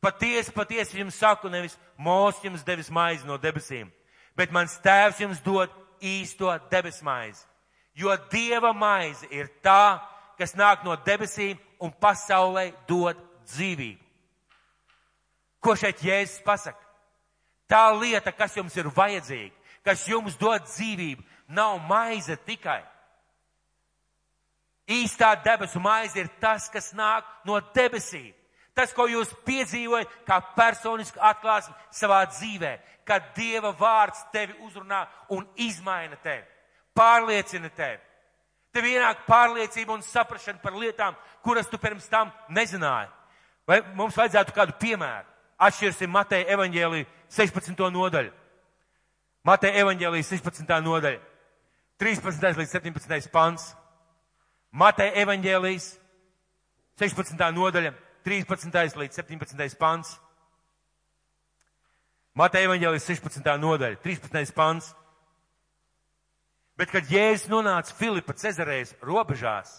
Patiesi, patiesi jums saku, nevis mūsu jums devis maizi no debesīm, bet mans tēvs jums dod īsto debesu maizi. Jo dieva maize ir tā, kas nāk no debesīm un pasaulē dod dzīvību. Ko šeit Jēzus pasaka? Tā lieta, kas jums ir vajadzīga, kas jums dod dzīvību, nav maize tikai. Īstā debesu maize ir tas, kas nāk no debesīm. Tas, ko jūs piedzīvojat kā personisku atklāsmi savā dzīvē, kad Dieva vārds tevi uzrunā un izmaina tevi, pārliecina tevi. Tev ienāk pārliecība un saprašana par lietām, kuras tu pirms tam nezināji. Vai mums vajadzētu kādu piemēru? Atšķirsim Mateja evaņģēliju 16. nodaļu. Mateja evaņģēlija 16. nodaļa. 13. līdz 17. pants. Mateja evaņģēlijas 16. nodaļa. 13. līdz 17. pants. Mateja evaņģēlis 16. nodaļa, 13. pants. Bet, kad Jēzus nonāca Filipa Cezarējas robežās,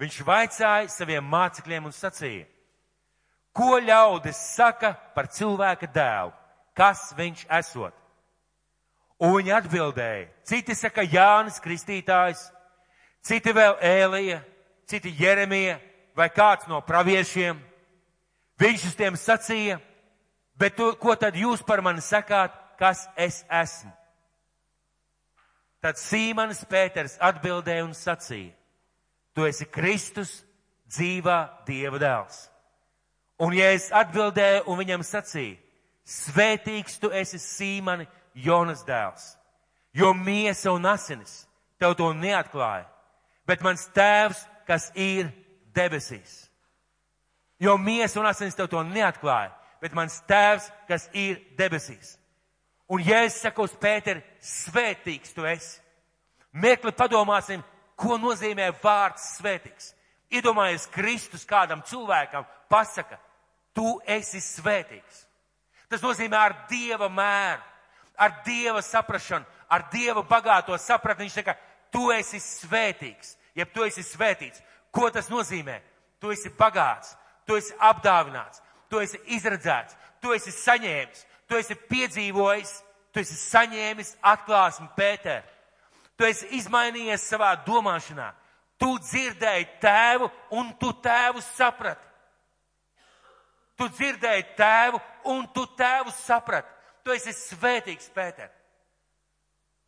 viņš vaicāja saviem mācekļiem un sacīja, ko ļaudis saka par cilvēka dēlu, kas viņš esot? Un viņi atbildēja, citi saka Jānis Kristītājs, citi vēl Ēlija, citi Jeremija vai kāds no praviešiem. Viņš uz tiem sacīja, bet tu, ko tad jūs par mani sakāt, kas es esmu? Tad Sīmanis Pēters atbildēja un sacīja, tu esi Kristus dzīvā Dieva dēls. Un ja es atbildēju un viņam sacīju, svētīgs tu esi Sīmani Jonas dēls, jo miesa un asinis tev to neatklāja, bet mans tēvs, kas ir debesīs. Jo miesa un asinis tev to neatklāja, bet mans tēvs, kas ir debesīs. Un Jēzus saka uz Pēteri, svētīgs tu esi. Mirkli padomāsim, ko nozīmē vārds svētīgs. Iedomājies, Kristus kādam cilvēkam pasaka, tu esi svētīgs. Tas nozīmē ar Dieva mēru, ar Dieva saprašanu, ar Dieva bagāto sapratni. Viņš saka, tu esi svētīgs, jeb tu esi svētīts. Ko tas nozīmē? Tu esi bagāts, tu esi apdāvināts, tu esi izredzēts, tu esi saņēmis, tu esi piedzīvojis, tu esi saņēmis atklāsmi Pēter. Tu esi izmainījies savā domāšanā. Tu dzirdēji tēvu un tu tēvu saprati. Tu dzirdēji tēvu un tu tēvu saprati. Tu esi svētīgs, Pēter.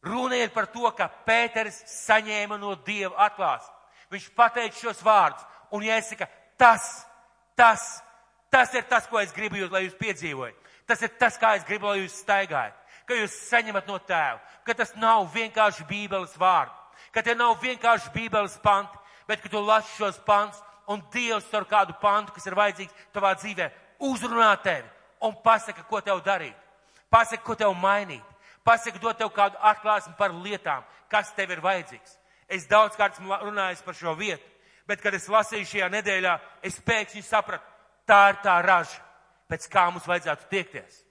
Runa ir par to, ka Pēters saņēma no Dieva atklāsmi. Viņš pateica šos vārdus un jāsaka, tas, tas, tas ir tas, ko es gribu jūs, lai jūs piedzīvojat. Tas ir tas, kā es gribu, lai jūs staigājat, ka jūs saņemat no tēva, ka tas nav vienkārši bībeles vārdi, ka tie nav vienkārši bībeles panti, bet ka tu lasi šos pants un Dievs ar kādu pantu, kas ir vajadzīgs tavā dzīvē, uzrunā tevi un pasaka, ko tev darīt, pasaka, ko tev mainīt, pasaka, dot tev kādu atklāsmi par lietām, kas tev ir vajadzīgs. Es daudzkārt esmu runājis par šo vietu, bet, kad es lasīju šajā nedēļā, es pēkšņi sapratu, tā ir tā raža pēc kā mums vajadzētu tiekties.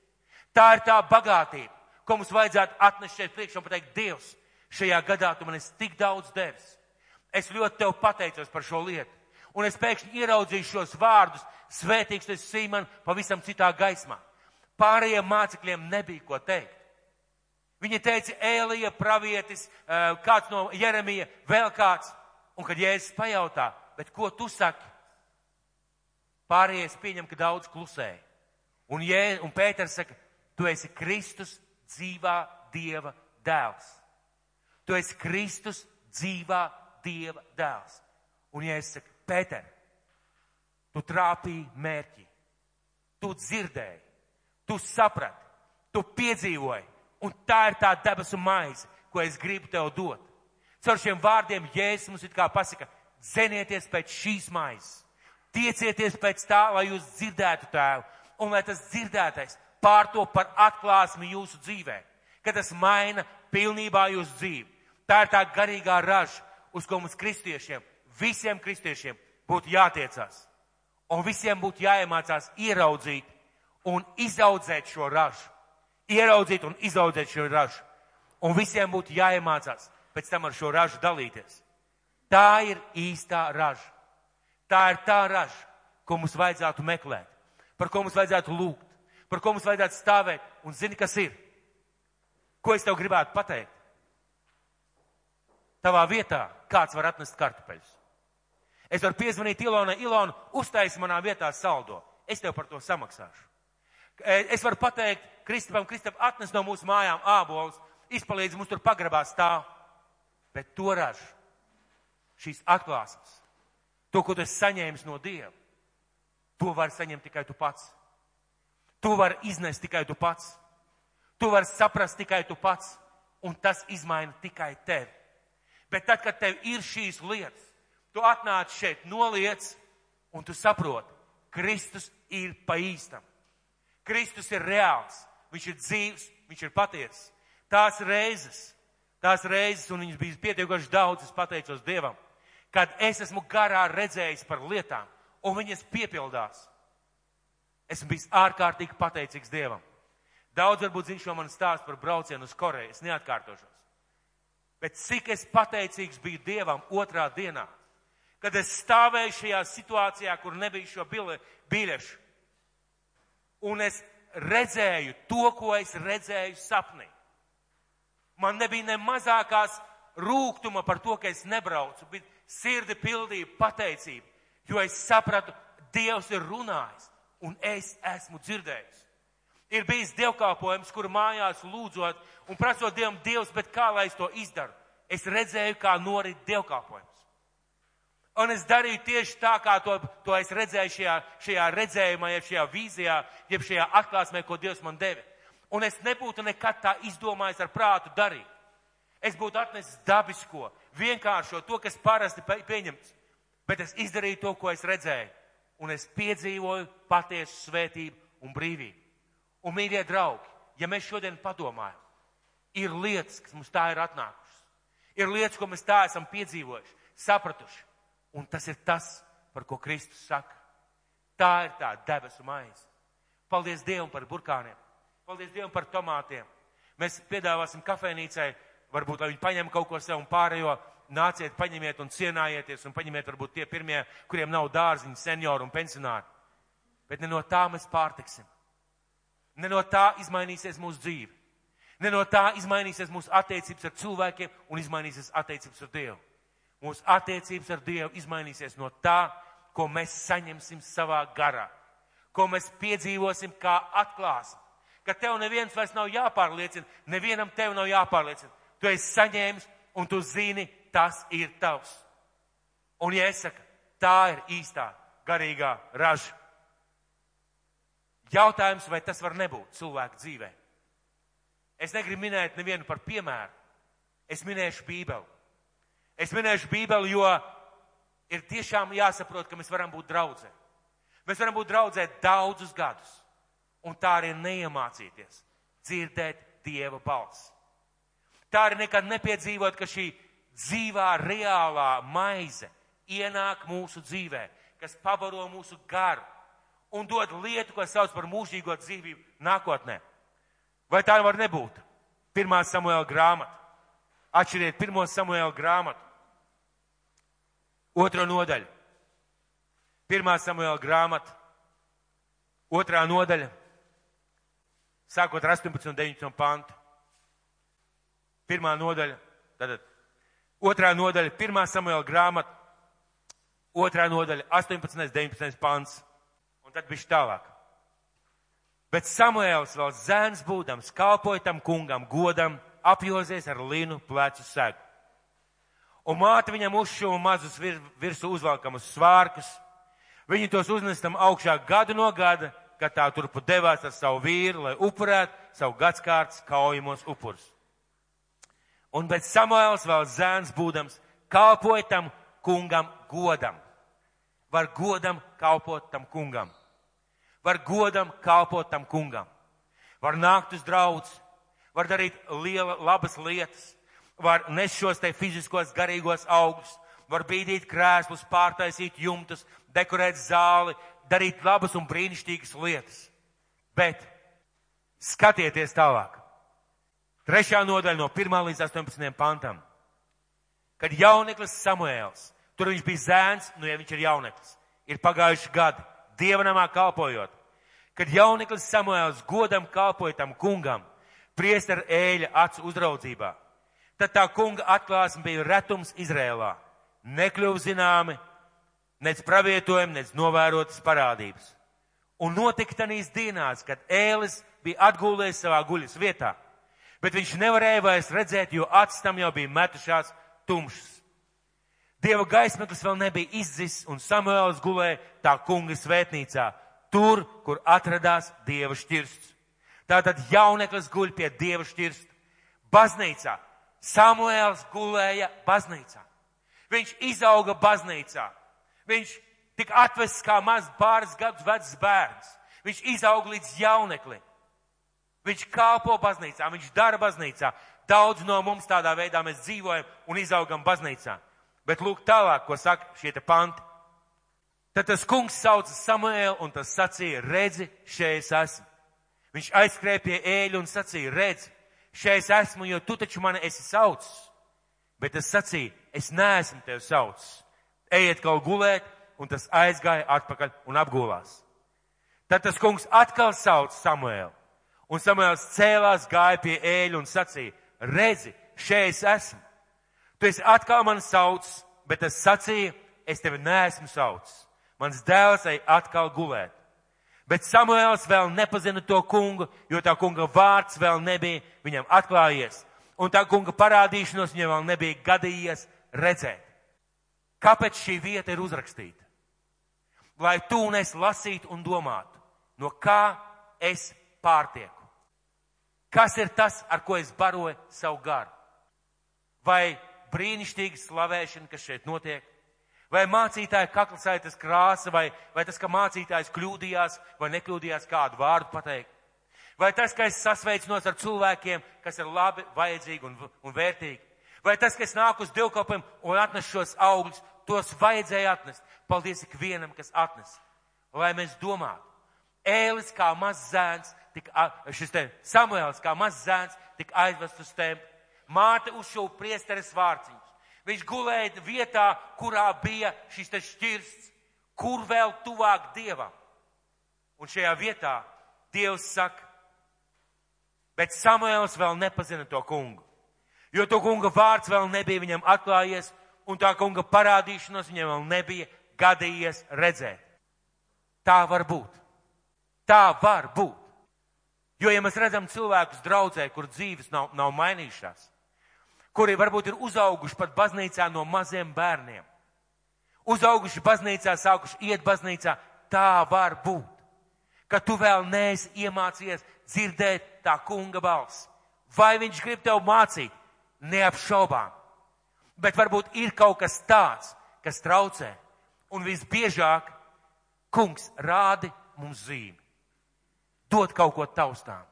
Tā ir tā bagātība, ko mums vajadzētu atnest šeit priekšā un pateikt, Dievs, šajā gadā tu man esi tik daudz devis. Es ļoti tev pateicos par šo lietu. Un es pēkšņi ieraudzīju šos vārdus, svētīgs tas Sīman, pavisam citā gaismā. Pārējiem mācekļiem nebija ko teikt. Viņi teica, Ēlija, pravietis, eh, kāds no Jeremija, vēl kāds. Un kad Jēzus pajautā, bet ko tu saki? Pārējais pieņem, ka daudz klusēja. Un, Jē, un Pēters saka, tu esi Kristus dzīvā Dieva dēls. Tu esi Kristus dzīvā Dieva dēls. Un, ja es saku, Pēter, tu trāpīji mērķi, tu dzirdēji, tu saprati, tu piedzīvoji, un tā ir tā debesu maize, ko es gribu tev dot. Caur šiem vārdiem Jēzus mums it kā pasaka, zenieties pēc šīs maizes, tiecieties pēc tā, lai jūs dzirdētu tēvu, un lai tas dzirdētais pārto par atklāsmi jūsu dzīvē, ka tas maina pilnībā jūsu dzīvi. Tā ir tā garīgā raža, uz ko mums kristiešiem, visiem kristiešiem būtu jātiecās. Un visiem būtu jāiemācās ieraudzīt un izaudzēt šo ražu. Ieraudzīt un izaudzēt šo ražu. Un visiem būtu jāiemācās pēc tam ar šo ražu dalīties. Tā ir īstā raža. Tā ir tā raža, ko mums vajadzētu meklēt par ko mums vajadzētu lūgt, par ko mums vajadzētu stāvēt un zini, kas ir. Ko es tev gribētu pateikt? Tavā vietā kāds var atnest kartupeļus. Es varu piezvanīt Ilonai, Ilona, uztaisi manā vietā saldo. Es tev par to samaksāšu. E, es varu pateikt Kristapam, Kristap, atnes no mūsu mājām ābolus, izpalīdz mums tur pagrabā stāv. Bet to ražu, šīs atklāsmes, to, ko tu esi saņēmis no Dieva, To var saņemt tikai tu pats. To var iznest tikai tu pats. To var saprast tikai tu pats. Un tas izmaina tikai tevi. Bet tad, kad tev ir šīs lietas, tu atnāc šeit, noliec, un tu saproti, Kristus ir pa īstam. Kristus ir reāls, viņš ir dzīves, viņš ir patiesas. Tās reizes, tās reizes, un viņas bija pietiekoši daudz, es pateicos Dievam, kad es esmu garā redzējis par lietām, un viņas piepildās. Esmu bijis ārkārtīgi pateicīgs Dievam. Daudz varbūt zina šo manu stāstu par braucienu uz Koreju. Es neatkārtošos. Bet cik es pateicīgs biju Dievam otrā dienā, kad es stāvēju šajā situācijā, kur nebija šo biļešu. Un es redzēju to, ko es redzēju sapnī. Man nebija ne mazākās rūgtuma par to, ka es nebraucu, bet sirdi pildīja pateicību, jo es sapratu, Dievs ir runājis un es esmu dzirdējis. Ir bijis dievkalpojums, kur mājās lūdzot un prasot Dievam, Dievs, bet kā lai es to izdaru? Es redzēju, kā norit dievkalpojums. Un es darīju tieši tā, kā to, to es redzēju šajā, šajā redzējumā, jeb šajā vīzijā, jeb šajā atklāsmē, ko Dievs man deva. Un es nebūtu nekad tā izdomājis ar prātu darīt. Es būtu atnesis dabisko, vienkāršo, to, kas parasti pieņemts. Bet es izdarīju to, ko es redzēju. Un es piedzīvoju patiesu svētību un brīvību. Un, mīļie draugi, ja mēs šodien padomājam, ir lietas, kas mums tā ir atnākušas. Ir lietas, ko mēs tā esam piedzīvojuši, sapratuši. Un tas ir tas, par ko Kristus saka. Tā ir tā debesu maize. Paldies Dievam par burkāniem. Paldies Dievam par tomātiem. Mēs piedāvāsim kafejnīcai, varbūt, lai viņi paņem kaut ko sev un pārējo. Nāciet, paņemiet un cienājieties un paņemiet varbūt tie pirmie, kuriem nav dārziņi, seniori un pensionāri. Bet ne no tā mēs pārtiksim. Ne no tā izmainīsies mūsu dzīve. Ne no tā izmainīsies mūsu attiecības ar cilvēkiem un izmainīsies attiecības ar Dievu. Mūsu attiecības ar Dievu izmainīsies no tā, ko mēs saņemsim savā garā, ko mēs piedzīvosim kā atklāsim. Ka tev neviens vairs nav jāpārliecina, nevienam tev nav jāpārliecina. Tu esi saņēmis un tu zini, tas ir tavs. Un ja es saku, tā ir īstā garīgā raža. Jautājums, vai tas var nebūt cilvēku dzīvē? Es negribu minēt nevienu par piemēru. Es minēšu Bībeli. Es minēšu Bībeli, jo ir tiešām jāsaprot, ka mēs varam būt draudzē. Mēs varam būt draudzē daudzus gadus, un tā arī neiemācīties dzirdēt Dieva balsi. Tā arī nekad nepiedzīvot, ka šī dzīvā, reālā maize ienāk mūsu dzīvē, kas pabaro mūsu garu un dod lietu, ko sauc par mūžīgo dzīvību nākotnē. Vai tā var nebūt? Pirmā Samuēla grāmata. Atšķiriet pirmo Samuēla grāmatu. Otra nodaļa. Pirmā Samuēla grāmata. Otrā nodaļa. Sākot ar 18 un 19 pantu. Pirmā nodaļa. Tātad otrā nodaļa. Pirmā Samuēla grāmata. Otrā nodaļa. 18. 19. pants. Un tad bišķi tālāk. Bet Samuēls vēl zēns būdams, kalpoja tam kungam, godam, apjozies ar linu plecu segu un māte viņam uzšuva mazus vir, virsū uzvalkamus svārkus. Viņi tos uznestam augšā gadu no gada, kad tā turpu devās ar savu vīru, lai upurētu savu gadskārtas kaujamos upurus. Un bet Samuēls vēl zēns būdams, kalpoja tam kungam godam. Var godam kalpot tam kungam. Var godam kalpot tam kungam. Var nākt uz draudz, var darīt liela, labas lietas, var nes šos te fiziskos garīgos augļus, var bīdīt krēslus, pārtaisīt jumtus, dekorēt zāli, darīt labas un brīnišķīgas lietas. Bet skatieties tālāk. Trešā nodaļa no 1 līdz 18 pantam. Kad jauneklis Samuēls, tur viņš bija zēns, nu ja viņš ir jauneklis, ir pagājuši gadi, dievanamā kalpojot. Kad jauneklis Samuēls godam kalpoja tam kungam, priester ēļa acu uzraudzībā. Tad tā kunga atklāsme bija retums Izrēlā. Nekļuva zināmi, nec pravietojumi, nec novērotas parādības. Un notika tanīs dienās, kad ēlis bija atgūlējis savā guļas vietā, bet viņš nevarēja vairs redzēt, jo acis tam jau bija metušās tumšas. Dieva gaismeklis vēl nebija izdzis, un Samuēls gulēja tā kunga svētnīcā, tur, kur atradās Dieva šķirsts. Tātad jauneklis guļ pie Dieva šķirsta. Baznīcā Samuēls gulēja baznīcā. Viņš izauga baznīcā. Viņš tika atvests kā maz pāris gadus vecs bērns. Viņš izauga līdz jauneklim. Viņš kalpo baznīcā, viņš dara baznīcā. Daudz no mums tādā veidā mēs dzīvojam un izaugam baznīcā. Bet lūk tālāk, ko saka šie te panti. Tad tas kungs sauca Samuēlu un tas sacīja, redzi, šeit es esmu. Viņš aizskrēja pie ēļa un sacīja, redzi, šeit esmu, jo tu taču mani esi saucis. Bet es sacīju, es neesmu tevi saucis. Ejiet kaut gulēt, un tas aizgāja atpakaļ un apgulās. Tad tas kungs atkal sauc Samuēlu. Un Samuēls cēlās, gāja pie ēļa un sacīja, redzi, šeit es esmu. Tu esi atkal mani saucis, bet es sacīju, es tevi neesmu saucis. Mans dēls ej atkal gulēt. Bet Samuēls vēl nepazina to kungu, jo tā kunga vārds vēl nebija viņam atklājies. Un tā kunga parādīšanos viņam vēl nebija gadījies redzēt. Kāpēc šī vieta ir uzrakstīta? Lai tu un es lasītu un domātu, no kā es pārtieku. Kas ir tas, ar ko es baroju savu garu? Vai brīnišķīga slavēšana, kas šeit notiek? Vai mācītāja kaklasaitas krāsa, vai, vai tas, ka mācītājs kļūdījās vai nekļūdījās kādu vārdu pateikt? Vai tas, ka es sasveicinos ar cilvēkiem, kas ir labi, vajadzīgi un, un vērtīgi? Vai tas, ka es nāku uz divkopiem un atnesu šos augļus, tos vajadzēja atnest? Paldies ikvienam, kas atnes. Lai mēs domātu, Ēlis kā mazs zēns tika, šis te Samuēls kā mazs zēns tika aizvest uz templi. Māte uzšūva priesteres vārciņus. Viņš gulēja vietā, kurā bija šis šķirsts, kur vēl tuvāk Dievam. Un šajā vietā Dievs saka, bet Samuēls vēl nepazina to kungu. Jo to kunga vārds vēl nebija viņam atklājies, un tā kunga parādīšanos viņam vēl nebija gadījies redzēt. Tā var būt. Tā var būt. Jo, ja mēs redzam cilvēkus draudzē, kur dzīves nav, nav mainījušās, kuri varbūt ir uzauguši pat baznīcā no maziem bērniem, uzauguši baznīcā, sākuši iet baznīcā, tā var būt, ka tu vēl neesi iemācījies dzirdēt tā kunga balss. Vai viņš grib tev mācīt? Neapšaubām. Bet varbūt ir kaut kas tāds, kas traucē. Un visbiežāk kungs rādi mums zīmi dot kaut ko taustām,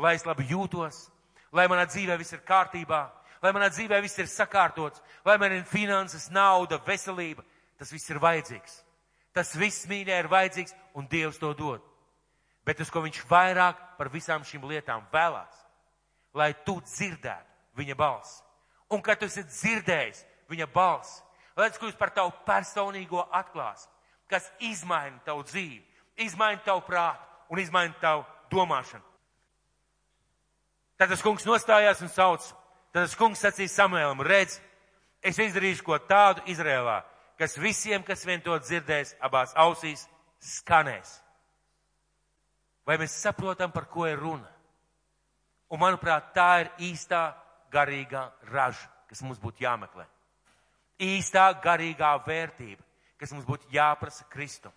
lai es labi jūtos, lai manā dzīvē viss ir kārtībā, lai manā dzīvē viss ir sakārtots, lai man ir finanses, nauda, veselība. Tas viss ir vajadzīgs. Tas viss mīļā ir vajadzīgs un Dievs to dod. Bet tas, ko viņš vairāk par visām šīm lietām vēlās, lai tu dzirdētu viņa balsi. Un kad tu esi dzirdējis viņa balsi, lai tas kļūst par tavu personīgo atklāsmi, kas izmaina tavu dzīvi, izmaina tavu prātu, un izmaina tavu domāšanu. Tad tas kungs nostājās un sauc. Tad tas kungs sacīja Samuēlam, redz, es izdarīšu ko tādu Izrēlā, kas visiem, kas vien to dzirdēs, abās ausīs skanēs. Vai mēs saprotam, par ko ir runa? Un manuprāt, tā ir īstā garīgā raža, kas mums būtu jāmeklē. Īstā garīgā vērtība, kas mums būtu jāprasa Kristu.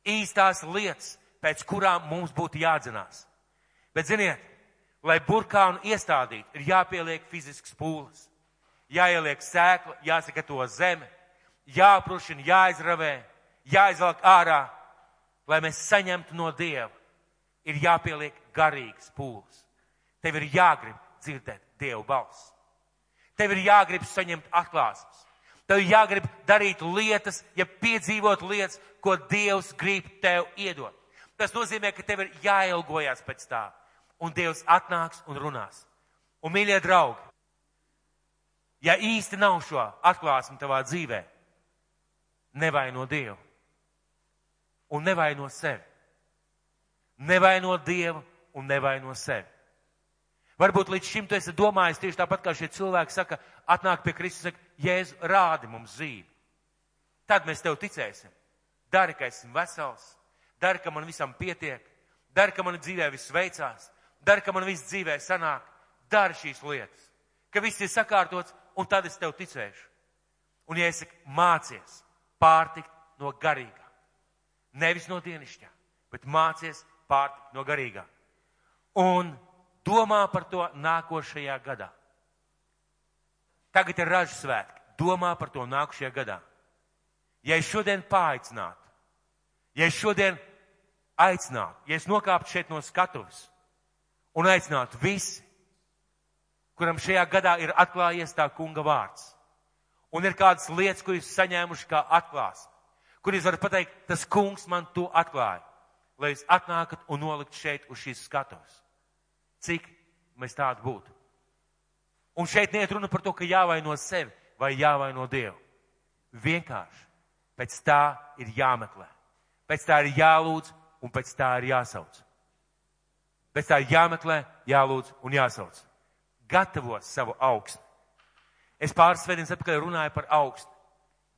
Īstās lietas, pēc kurām mums būtu jādzinās. Bet, ziniet, lai burkānu iestādītu, ir jāpieliek fizisks pūles, jāieliek sēkla, jāsagatavo zeme, jāprušina, jāizravē, jāizvelk ārā, lai mēs saņemtu no Dieva, ir jāpieliek garīgs pūles. Tev ir jāgrib dzirdēt Dievu balsi. Tev ir jāgrib saņemt atklāsmes. Tev ir jāgrib darīt lietas, ja piedzīvot lietas, ko Dievs grib tev iedot. Tas nozīmē, ka tev ir jāilgojas pēc tā. Un Dievs atnāks un runās. Un, mīļie draugi, ja īsti nav šo atklāsmu tavā dzīvē, nevaino Dievu. Un nevaino sevi. Nevaino Dievu un nevaino sevi. Varbūt līdz šim tu esi domājis tieši tāpat, kā šie cilvēki saka, atnāk pie Kristus, saka, Jēzu, rādi mums zīmi. Tad mēs tev ticēsim. Dari, ka esmu vesels, Dari, ka man visam pietiek, dari, ka man dzīvē viss veicās, dari, ka man viss dzīvē sanāk, dari šīs lietas, ka viss ir sakārtots, un tad es tev ticēšu. Un, ja es saku, mācies pārtikt no garīgā, nevis no dienišķā, bet mācies pārtikt no garīgā. Un domā par to nākošajā gadā. Tagad ir ražas svētki. Domā par to nākošajā gadā. Ja es šodien paaicinātu, Ja es šodien aicinātu, ja es nokāptu šeit no skatuves un aicinātu visi, kuram šajā gadā ir atklājies tā kunga vārds, un ir kādas lietas, ko jūs saņēmuši kā atklāsmi, kur jūs varat pateikt, tas kungs man to atklāja, lai jūs atnākat un nolikt šeit uz šīs skatuves. Cik mēs tādu būtu? Un šeit neiet runa par to, ka jāvaino sevi vai jāvaino Dievu. Vienkārši pēc tā ir jāmeklē, pēc tā ir jālūdz un pēc tā ir jāsauc. Pēc tā jāmeklē, jālūdz un jāsauc. Gatavo savu augstu. Es pāris svētdienas atpakaļ runāju par augstu.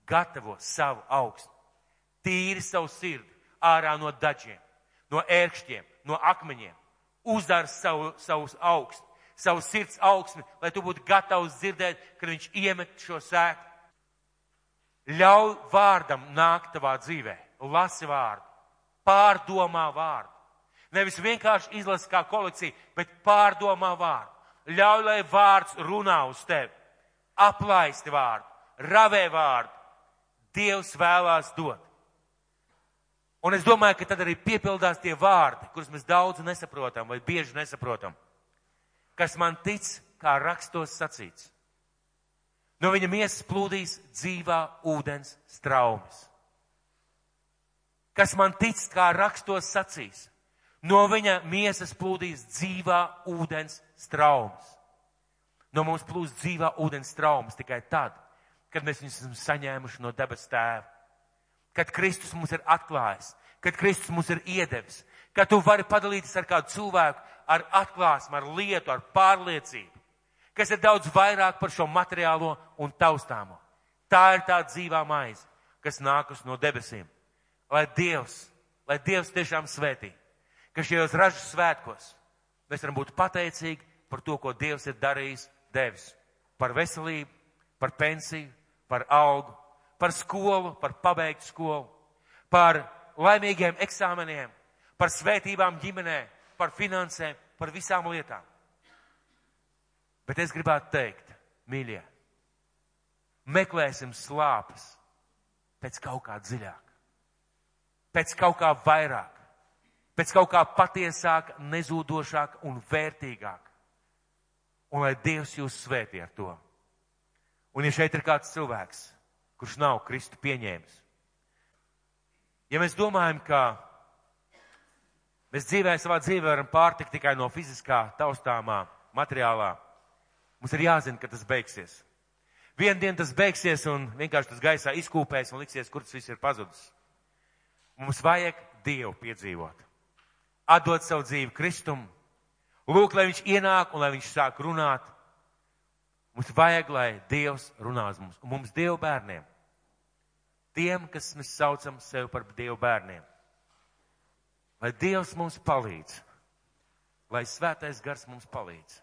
Gatavo savu augstu. Tīri savu sirdi ārā no daļiem, no ērkšķiem, no akmeņiem. Uzdara savu, savus augstu savu sirds augsmi, lai tu būtu gatavs dzirdēt, kad viņš iemet šo sēklu. Ļauj vārdam nākt tavā dzīvē, lasi vārdu, pārdomā vārdu. Nevis vienkārši izlasi kā kolekcija, bet pārdomā vārdu. Ļauj, lai vārds runā uz tevi, aplaisti vārdu, ravē vārdu. Dievs vēlās dot. Un es domāju, ka tad arī piepildās tie vārdi, kurus mēs daudz nesaprotam vai bieži nesaprotam kas man tic, kā rakstos sacīts. No viņa miesas plūdīs dzīvā ūdens straumes. Kas man tic, kā rakstos sacīs. No viņa miesas plūdīs dzīvā ūdens straumes. No mums plūst dzīvā ūdens straumes tikai tad, kad mēs viņus esam saņēmuši no debes tēva. Kad Kristus mums ir atklājis, kad Kristus mums ir iedevis, kad tu vari padalīties ar kādu cilvēku, ar atklāsmu, ar lietu, ar pārliecību, kas ir daudz vairāk par šo materiālo un taustāmo. Tā ir tā dzīvā maize, kas nākus no debesīm. Lai Dievs, lai Dievs tiešām svētī, ka šajos ražu svētkos mēs varam būt pateicīgi par to, ko Dievs ir darījis, devis. Par veselību, par pensiju, par algu, par skolu, par pabeigtu skolu, par laimīgiem eksāmeniem, par svētībām ģimenē, par finansēm, par visām lietām. Bet es gribētu teikt, mīļie, meklēsim slāpes pēc kaut kā dziļāk, pēc kaut kā vairāk, pēc kaut kā patiesāk, nezūdošāk un vērtīgāk. Un lai Dievs jūs svētī ar to. Un ja šeit ir kāds cilvēks, kurš nav Kristu pieņēmis, ja mēs domājam, ka Mēs dzīvē savā dzīvē varam pārtikt tikai no fiziskā, taustāmā, materiālā. Mums ir jāzina, ka tas beigsies. Vienu dienu tas beigsies un vienkārši tas gaisā izkūpēs un liksies, kur tas viss ir pazudis. Mums vajag Dievu piedzīvot. Atdot savu dzīvi Kristum. Lūk, lai viņš ienāk un lai viņš sāk runāt. Mums vajag, lai Dievs runā uz mums. Un mums Dievu bērniem. Tiem, kas mēs saucam sevi par Dievu bērniem Lai Dievs mums palīdz, lai svētais gars mums palīdz.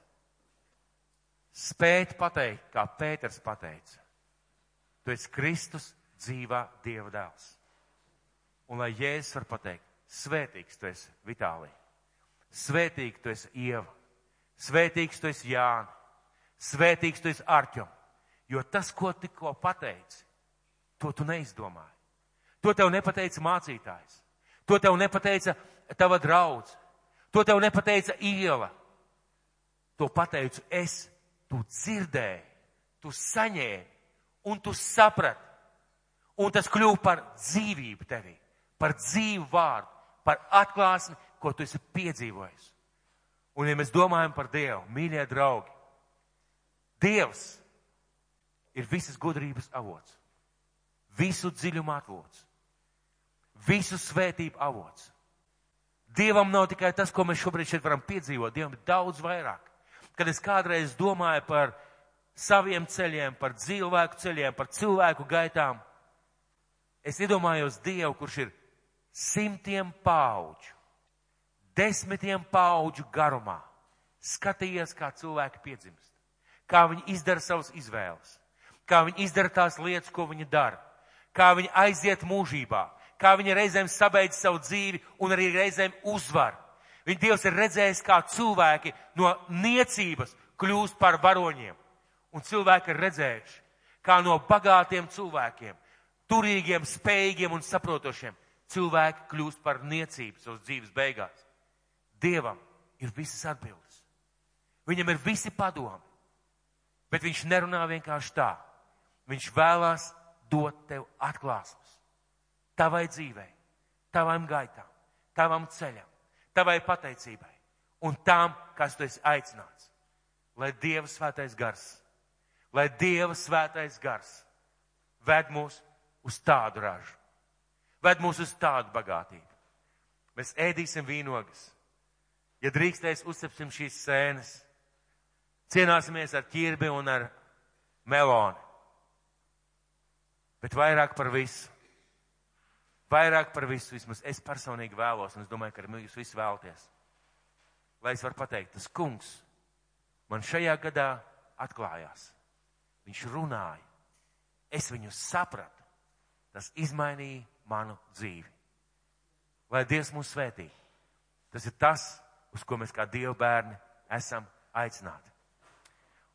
Spēt pateikt, kā Pēters pateica. Tu esi Kristus dzīvā Dieva dēls. Un lai Jēzus var pateikt, svētīgs tu esi Vitālija, svētīgs tu esi Ieva, svētīgs tu esi Jāna, svētīgs tu esi Arķom. Jo tas, ko tikko pateici, to tu neizdomāji. To tev nepateica mācītājs. To tev nepateica tava draudz. To tev nepateica iela. To pateicu es. Tu dzirdēji, tu saņēmi un tu saprati. Un tas kļūst par dzīvību tevī, par dzīvu vārdu, par atklāsmi, ko tu esi piedzīvojis. Un ja mēs domājam par Dievu, mīļie draugi, Dievs ir visas gudrības avots, visu dziļumu avots visu svētību avots. Dievam nav tikai tas, ko mēs šobrīd šeit varam piedzīvot, Dievam ir daudz vairāk. Kad es kādreiz domāju par saviem ceļiem, par cilvēku ceļiem, par cilvēku gaitām, es iedomājos Dievu, kurš ir simtiem paudžu, desmitiem paudžu garumā, skatījies, kā cilvēki piedzimst, kā viņi izdara savas izvēles, kā viņi izdara tās lietas, ko viņi dara, kā viņi aiziet mūžībā, kā viņi reizēm sabeidz savu dzīvi un arī reizēm uzvar. Viņa Dievs ir redzējis, kā cilvēki no niecības kļūst par varoņiem. Un cilvēki ir redzējuši, kā no bagātiem cilvēkiem, turīgiem, spējīgiem un saprotošiem cilvēki kļūst par niecību savas dzīves beigās. Dievam ir visas atbildes. Viņam ir visi padomi. Bet viņš nerunā vienkārši tā. Viņš vēlās dot tev atklāsmes tavai dzīvei, tavam gaitām, tavam ceļam, tavai pateicībai un tām, kas tu esi aicināts. lai Dieva svētais gars, lai Dieva svētais gars ved mūs uz tādu ražu, ved mūs uz tādu bagātību. Mēs ēdīsim vīnogas. Ja drīkstēs, uzcepsim šīs sēnes. Cienāsimies ar ķirbi un ar meloni. Bet vairāk par visu. Vairāk par visu, vismaz es personīgi vēlos, un es domāju, ka jūs visi vēlaties. Lai es varu pateikt, tas kungs man šajā gadā atklājās. Viņš runāja. Es viņu sapratu. Tas izmainīja manu dzīvi. Lai Dievs mūs svētī. Tas ir tas, uz ko mēs kā Dieva bērni esam aicināti.